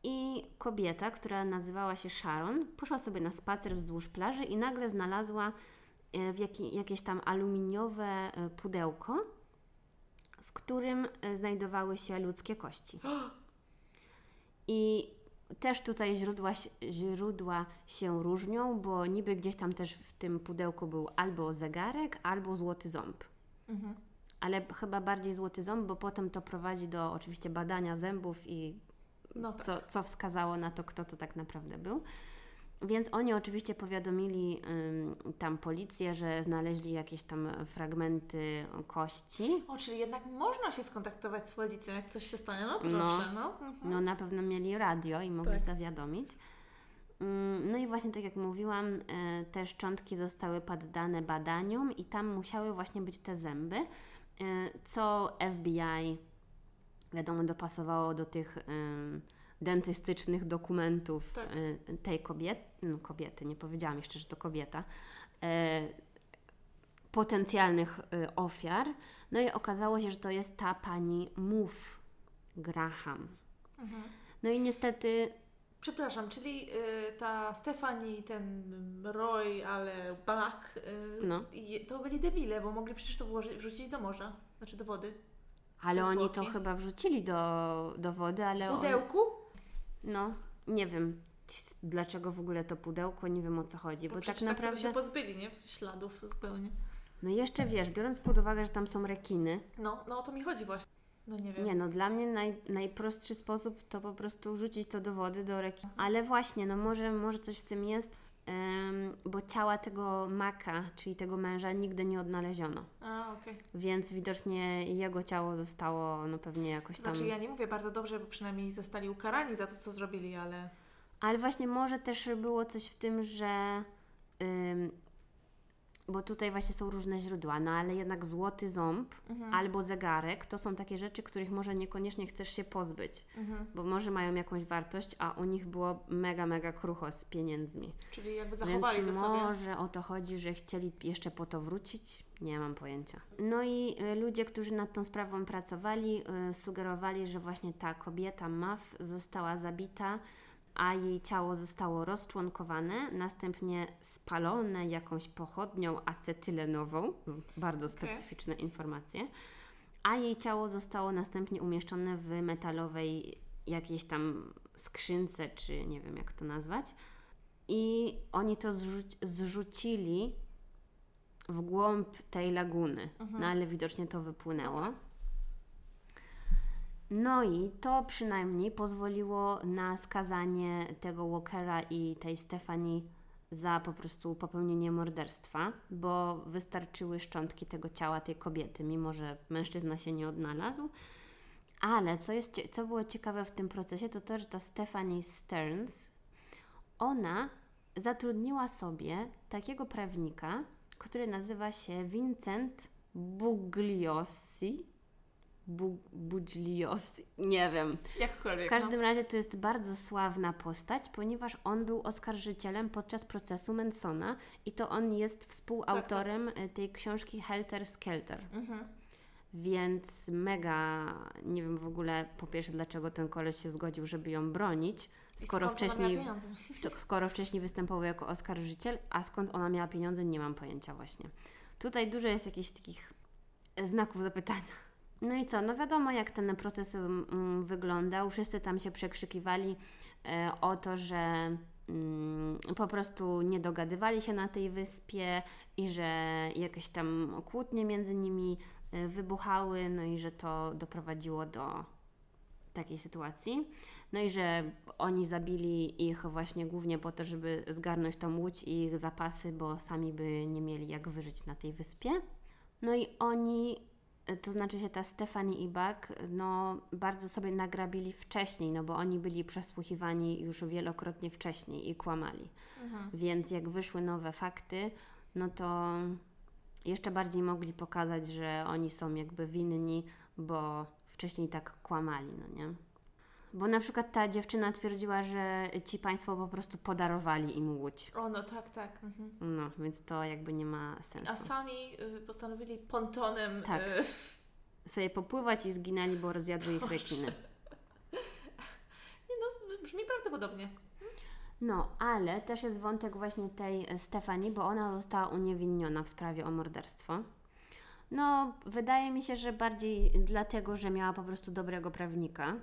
I kobieta, która nazywała się Sharon, poszła sobie na spacer wzdłuż plaży i nagle znalazła e, w jaki, jakieś tam aluminiowe e, pudełko, w którym znajdowały się ludzkie kości. <gasps> I też tutaj źródła, się- źródła się różnią, bo niby gdzieś tam też w tym pudełku był albo zegarek, albo złoty ząb Mhm. ale chyba bardziej złoty ząb, bo potem to prowadzi do oczywiście badania zębów i No tak. co, co wskazało na to, kto to tak naprawdę był. Więc oni oczywiście powiadomili ym, tam policję, że znaleźli jakieś tam fragmenty kości. O, czyli jednak można się skontaktować z policją, jak coś się stanie. No proszę, no. No, mhm. no na pewno mieli radio i mogli tak. zawiadomić. No i właśnie tak jak mówiłam, e, te szczątki zostały poddane badaniom i tam musiały właśnie być te zęby, e, co FBI wiadomo dopasowało do tych dentystycznych dokumentów tak. E, tej kobiety, no kobiety, nie powiedziałam jeszcze, że to kobieta, potencjalnych ofiar. No i okazało się, że to jest ta pani Move Graham. Mhm. No i niestety Przepraszam, czyli y, ta Stefani, ten Roy, ale Bach, y, no. to byli debile, bo mogli przecież to włożyć, wrzucić do morza, znaczy do wody. Ale oni to chyba wrzucili do, do wody, ale. W pudełku? On... No, nie wiem dlaczego w ogóle to pudełko, nie wiem o co chodzi, bo, bo tak naprawdę. Tak się pozbyli, nie? Śladów zupełnie. No i jeszcze wiesz, biorąc pod uwagę, że tam są rekiny. No, no o to mi chodzi właśnie. No nie wiem. Nie, no dla mnie naj, najprostszy sposób to po prostu rzucić to do wody, do reki. Ale właśnie, no może, może coś w tym jest, bo ciała tego Maka, czyli tego męża, nigdy nie odnaleziono. A, okej. Okay. Więc widocznie jego ciało zostało, no pewnie jakoś tam... Znaczy ja nie mówię bardzo dobrze, bo przynajmniej zostali ukarani za to, co zrobili, ale... Ale właśnie może też było coś w tym, że bo tutaj właśnie są różne źródła, no ale jednak złoty ząb mhm. albo zegarek to są takie rzeczy, których może niekoniecznie chcesz się pozbyć, mhm. bo może mają jakąś wartość, a u nich było mega, mega krucho z pieniędzmi. Czyli jakby zachowali Więc to sobie. może o to chodzi, że chcieli jeszcze po to wrócić? Nie mam pojęcia. No i y, ludzie, którzy nad tą sprawą pracowali, y, sugerowali, że właśnie ta kobieta Maf została zabita a jej ciało zostało rozczłonkowane, następnie spalone jakąś pochodnią acetylenową, bardzo specyficzne okay. informacje, a jej ciało zostało następnie umieszczone w metalowej jakiejś tam skrzynce, czy nie wiem jak to nazwać. I oni to zrzuc zrzucili w głąb tej laguny, mhm. no ale widocznie to wypłynęło. No i to przynajmniej pozwoliło na skazanie tego Walkera i tej Stefani za po prostu popełnienie morderstwa, bo wystarczyły szczątki tego ciała tej kobiety, mimo że mężczyzna się nie odnalazł. Ale co, jest, co było ciekawe w tym procesie, to to, że ta Stephanie Stearns, ona zatrudniła sobie takiego prawnika, który nazywa się Vincent Bugliosi Bu Budlios, nie wiem. Jakkolwiek. W każdym no. razie to jest bardzo sławna postać, ponieważ on był oskarżycielem podczas procesu Mansona i to on jest współautorem tak, tak. tej książki Helter Skelter. Mhm. Więc mega, nie wiem w ogóle po pierwsze dlaczego ten koleś się zgodził, żeby ją bronić, skoro wcześniej, skoro wcześniej występował jako oskarżyciel, a skąd ona miała pieniądze, nie mam pojęcia właśnie. Tutaj dużo jest jakichś takich znaków zapytania. No i co? No wiadomo, jak ten proces um, wyglądał. Wszyscy tam się przekrzykiwali e, o to, że mm, po prostu nie dogadywali się na tej wyspie i że jakieś tam kłótnie między nimi e, wybuchały, no i że to doprowadziło do takiej sytuacji. No i że oni zabili ich właśnie głównie po to, żeby zgarnąć tą łódź i ich zapasy, bo sami by nie mieli jak wyżyć na tej wyspie. No i oni to znaczy się ta Stephanie i Buck, no bardzo sobie nagrabili wcześniej, no bo oni byli przesłuchiwani już wielokrotnie wcześniej i kłamali. Mhm. Więc jak wyszły nowe fakty, no to jeszcze bardziej mogli pokazać, że oni są jakby winni, bo wcześniej tak kłamali, no nie? Bo na przykład ta dziewczyna twierdziła, że ci państwo po prostu podarowali im łódź. O, no tak, tak. Mhm. No, więc to jakby nie ma sensu. A sami y, postanowili pontonem tak. Y... <laughs> sobie popływać i zginęli, bo rozjadły ich rekiny. <laughs> Nie no, brzmi prawdopodobnie. No, ale też jest wątek właśnie tej Stefani, bo ona została uniewinniona w sprawie o morderstwo. No, wydaje mi się, że bardziej dlatego, że miała po prostu dobrego prawnika,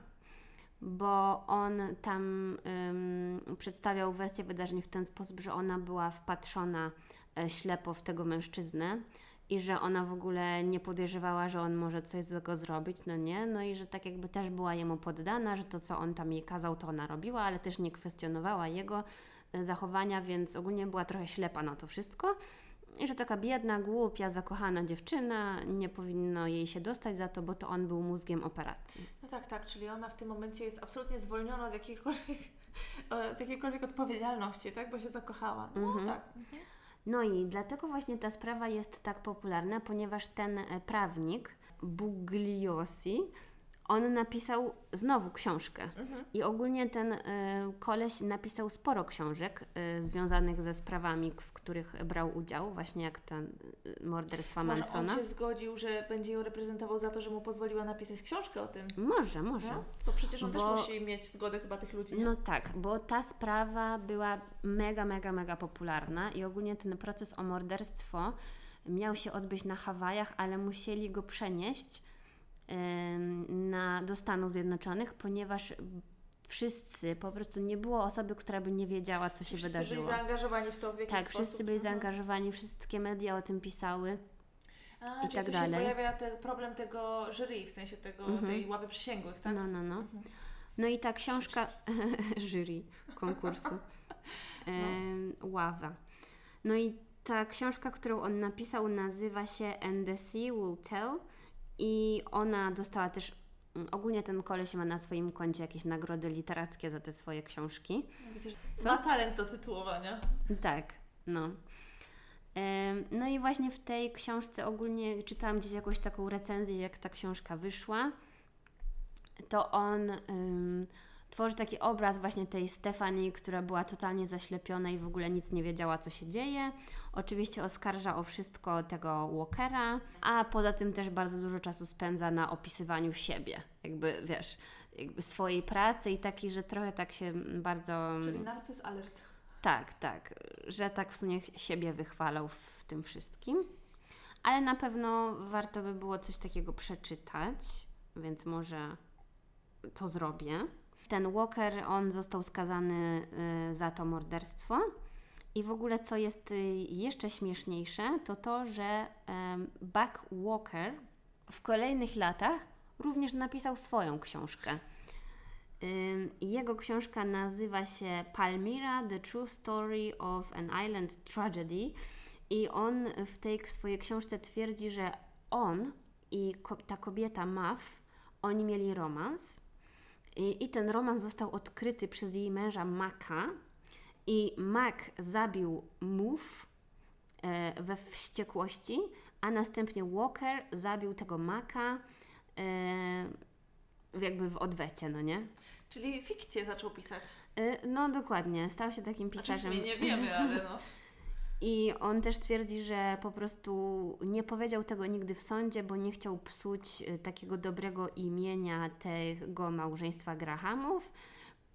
bo on tam ym, przedstawiał wersję wydarzeń w ten sposób, że ona była wpatrzona e, ślepo w tego mężczyznę i że ona w ogóle nie podejrzewała, że on może coś złego zrobić, no nie, no i że tak jakby też była jemu poddana, że to co on tam jej kazał, to ona robiła, ale też nie kwestionowała jego, e, zachowania, więc ogólnie była trochę ślepa na to wszystko. I że taka biedna, głupia, zakochana dziewczyna, nie powinno jej się dostać za to, bo to on był mózgiem operacji. No tak, tak, czyli ona w tym momencie jest absolutnie zwolniona z jakiejkolwiek, <laughs> e, z jakiejkolwiek odpowiedzialności, tak? Bo się zakochała. No Mhm. tak. Mhm. No i dlatego właśnie ta sprawa jest tak popularna, ponieważ ten e, prawnik, Bugliosi, on napisał znowu książkę. Mhm. I ogólnie ten y, koleś napisał sporo książek y, związanych ze sprawami, w których brał udział, właśnie jak ten y, morderstwa Może Mansona. on się zgodził, że będzie ją reprezentował za to, że mu pozwoliła napisać książkę o tym. Może, może. No? Bo przecież on Bo- też musi mieć zgodę chyba tych ludzi. Nie? No tak, bo ta sprawa była mega, mega, mega popularna i ogólnie ten proces o morderstwo miał się odbyć na Hawajach, ale musieli go przenieść na, do Stanów Zjednoczonych, ponieważ wszyscy, po prostu nie było osoby, która by nie wiedziała, co się Wszyscy wydarzyło. byli zaangażowani w to w jakiś Tak, sposób. wszyscy byli Mhm. zaangażowani, wszystkie media o tym pisały. A, i czyli tak tu dalej. się pojawia ten problem tego jury, w sensie tego, Mhm. tej ławy przysięgłych, tak? No, no, no. Mhm. No i ta książka <laughs> jury konkursu <laughs> em, Ława. No i ta książka, którą on napisał, nazywa się And the Sea Will Tell i ona dostała też mm, ogólnie ten koleś ma na swoim koncie jakieś nagrody literackie za te swoje książki. Widzę, że Co? ma talent do tytułowania. Tak, no. No i właśnie w tej książce ogólnie czytałam gdzieś jakąś taką recenzję, jak ta książka wyszła. To on tworzy taki obraz właśnie tej Stefanii, która była totalnie zaślepiona i w ogóle nic nie wiedziała, co się dzieje. Oczywiście oskarża o wszystko tego Walkera, a poza tym też bardzo dużo czasu spędza na opisywaniu siebie. Jakby, wiesz, jakby swojej pracy i taki, że trochę tak się bardzo... Czyli narcyz alert. Tak, tak, że tak w sumie siebie wychwalał w tym wszystkim. Ale na pewno warto by było coś takiego przeczytać, więc może to zrobię. Ten Walker, on został skazany y, za to morderstwo. I w ogóle, co jest y, jeszcze śmieszniejsze, to to, że Buck Walker w kolejnych latach również napisał swoją książkę. Jego książka nazywa się Palmyra: The True Story of an Island Tragedy. I on w tej swojej książce twierdzi, że on i ta kobieta Mav, oni mieli romans. I, I ten romans został odkryty przez jej męża Maka. I Mac zabił Move e, we wściekłości, a następnie Walker zabił tego Maka e, jakby w odwecie, no nie? Czyli fikcję zaczął pisać. Y, No dokładnie, stał się takim Znaczy, pisarzem. sumie nie wiemy, ale no. <laughs> I on też twierdzi, że po prostu nie powiedział tego nigdy w sądzie, bo nie chciał psuć y, takiego dobrego imienia tego małżeństwa Grahamów.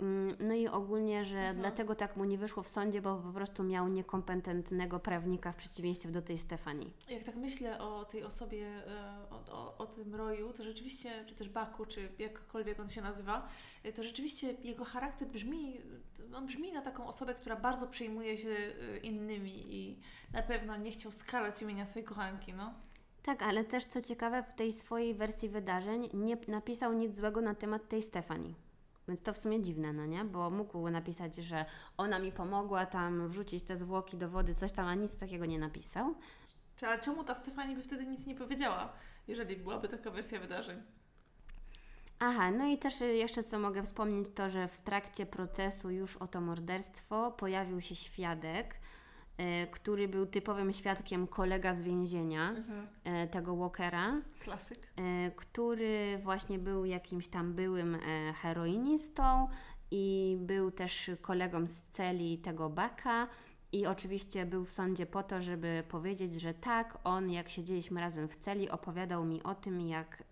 Mm, No i ogólnie, że Mhm. dlatego tak mu nie wyszło w sądzie, bo po prostu miał niekompetentnego prawnika w przeciwieństwie do tej Stefanii. Jak tak myślę o tej osobie, e, o, o, o tym Roju, to rzeczywiście, czy też Baku, czy jakkolwiek on się nazywa, e, to rzeczywiście jego charakter brzmi, on brzmi na taką osobę, która bardzo przejmuje się e, innymi i na pewno nie chciał skalać imienia swojej kochanki, no. Tak, ale też co ciekawe, w tej swojej wersji wydarzeń nie napisał nic złego na temat tej Stefanii. Więc to w sumie dziwne, no nie? Bo mógł napisać, że ona mi pomogła tam wrzucić te zwłoki do wody, coś tam, a nic takiego nie napisał. Ale czemu ta Stefani by wtedy nic nie powiedziała, jeżeli byłaby taka wersja wydarzeń? Aha, no i też jeszcze co mogę wspomnieć, to że w trakcie procesu już o to morderstwo pojawił się świadek, który był typowym świadkiem kolega z więzienia, Mhm. e, tego Walkera. Klasyk. e, który właśnie był jakimś tam byłym e, heroinistą i był też kolegą z celi tego Baka. I oczywiście był w sądzie po to, żeby powiedzieć, że tak, on jak siedzieliśmy razem w celi, opowiadał mi o tym, jak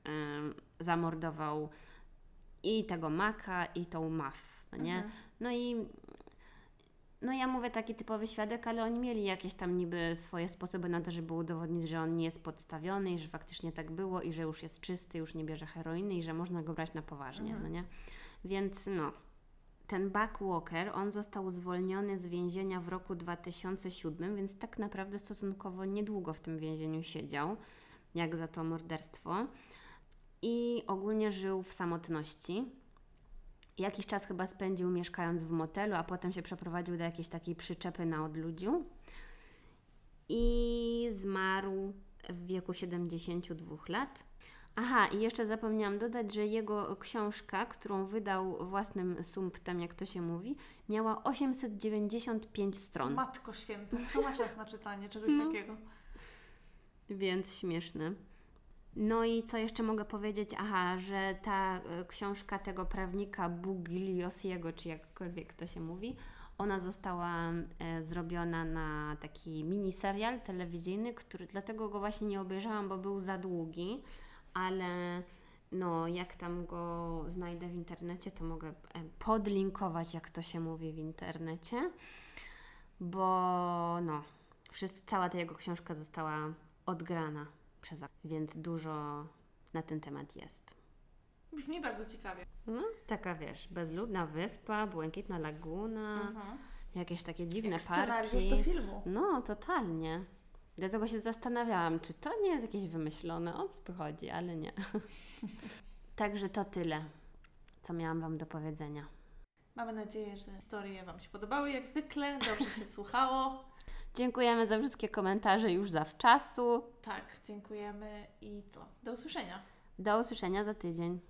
zamordował i tego Maka, i tą Maf, nie? Mhm. No i no ja mówię taki typowy świadek, ale oni mieli jakieś tam niby swoje sposoby na to, żeby udowodnić, że on nie jest podstawiony i że faktycznie tak było i że już jest czysty, już nie bierze heroiny i że można go brać na poważnie, Mhm. no nie? Więc no, ten Buck Walker, on został zwolniony z więzienia w roku 2007, więc tak naprawdę stosunkowo niedługo w tym więzieniu siedział, jak za to morderstwo. I ogólnie żył w samotności. Jakiś czas chyba spędził mieszkając w motelu, a potem się przeprowadził do jakiejś takiej przyczepy na odludziu i zmarł w wieku 72 lat. Aha, i jeszcze zapomniałam dodać, że jego książka, którą wydał własnym sumptem, jak to się mówi, miała 895 stron. Matko święta, kto ma czas na czytanie czegoś No. takiego? Więc śmieszne. No i co jeszcze mogę powiedzieć? Aha, że ta e, książka tego prawnika Bugiliosiego, czy jakkolwiek to się mówi, ona została e, zrobiona na taki miniserial telewizyjny, który dlatego go właśnie nie obejrzałam, bo był za długi, ale no jak tam go znajdę w internecie, to mogę e, podlinkować, jak to się mówi w internecie, bo no, wszyscy, cała ta jego książka została odgrana przez więc dużo na ten temat jest. Brzmi bardzo ciekawie. No, taka wiesz, bezludna wyspa, błękitna laguna, Mhm. jakieś takie dziwne Jak scenariusz parki. do filmu. No, totalnie. Dlatego się zastanawiałam, czy to nie jest jakieś wymyślone, o co tu chodzi, ale nie. <laughs> Także to tyle, co miałam Wam do powiedzenia. Mamy nadzieję, że historie Wam się podobały jak zwykle, dobrze się słuchało. Dziękujemy za wszystkie komentarze już zawczasu. Tak, dziękujemy i co? Do usłyszenia. Do usłyszenia za tydzień.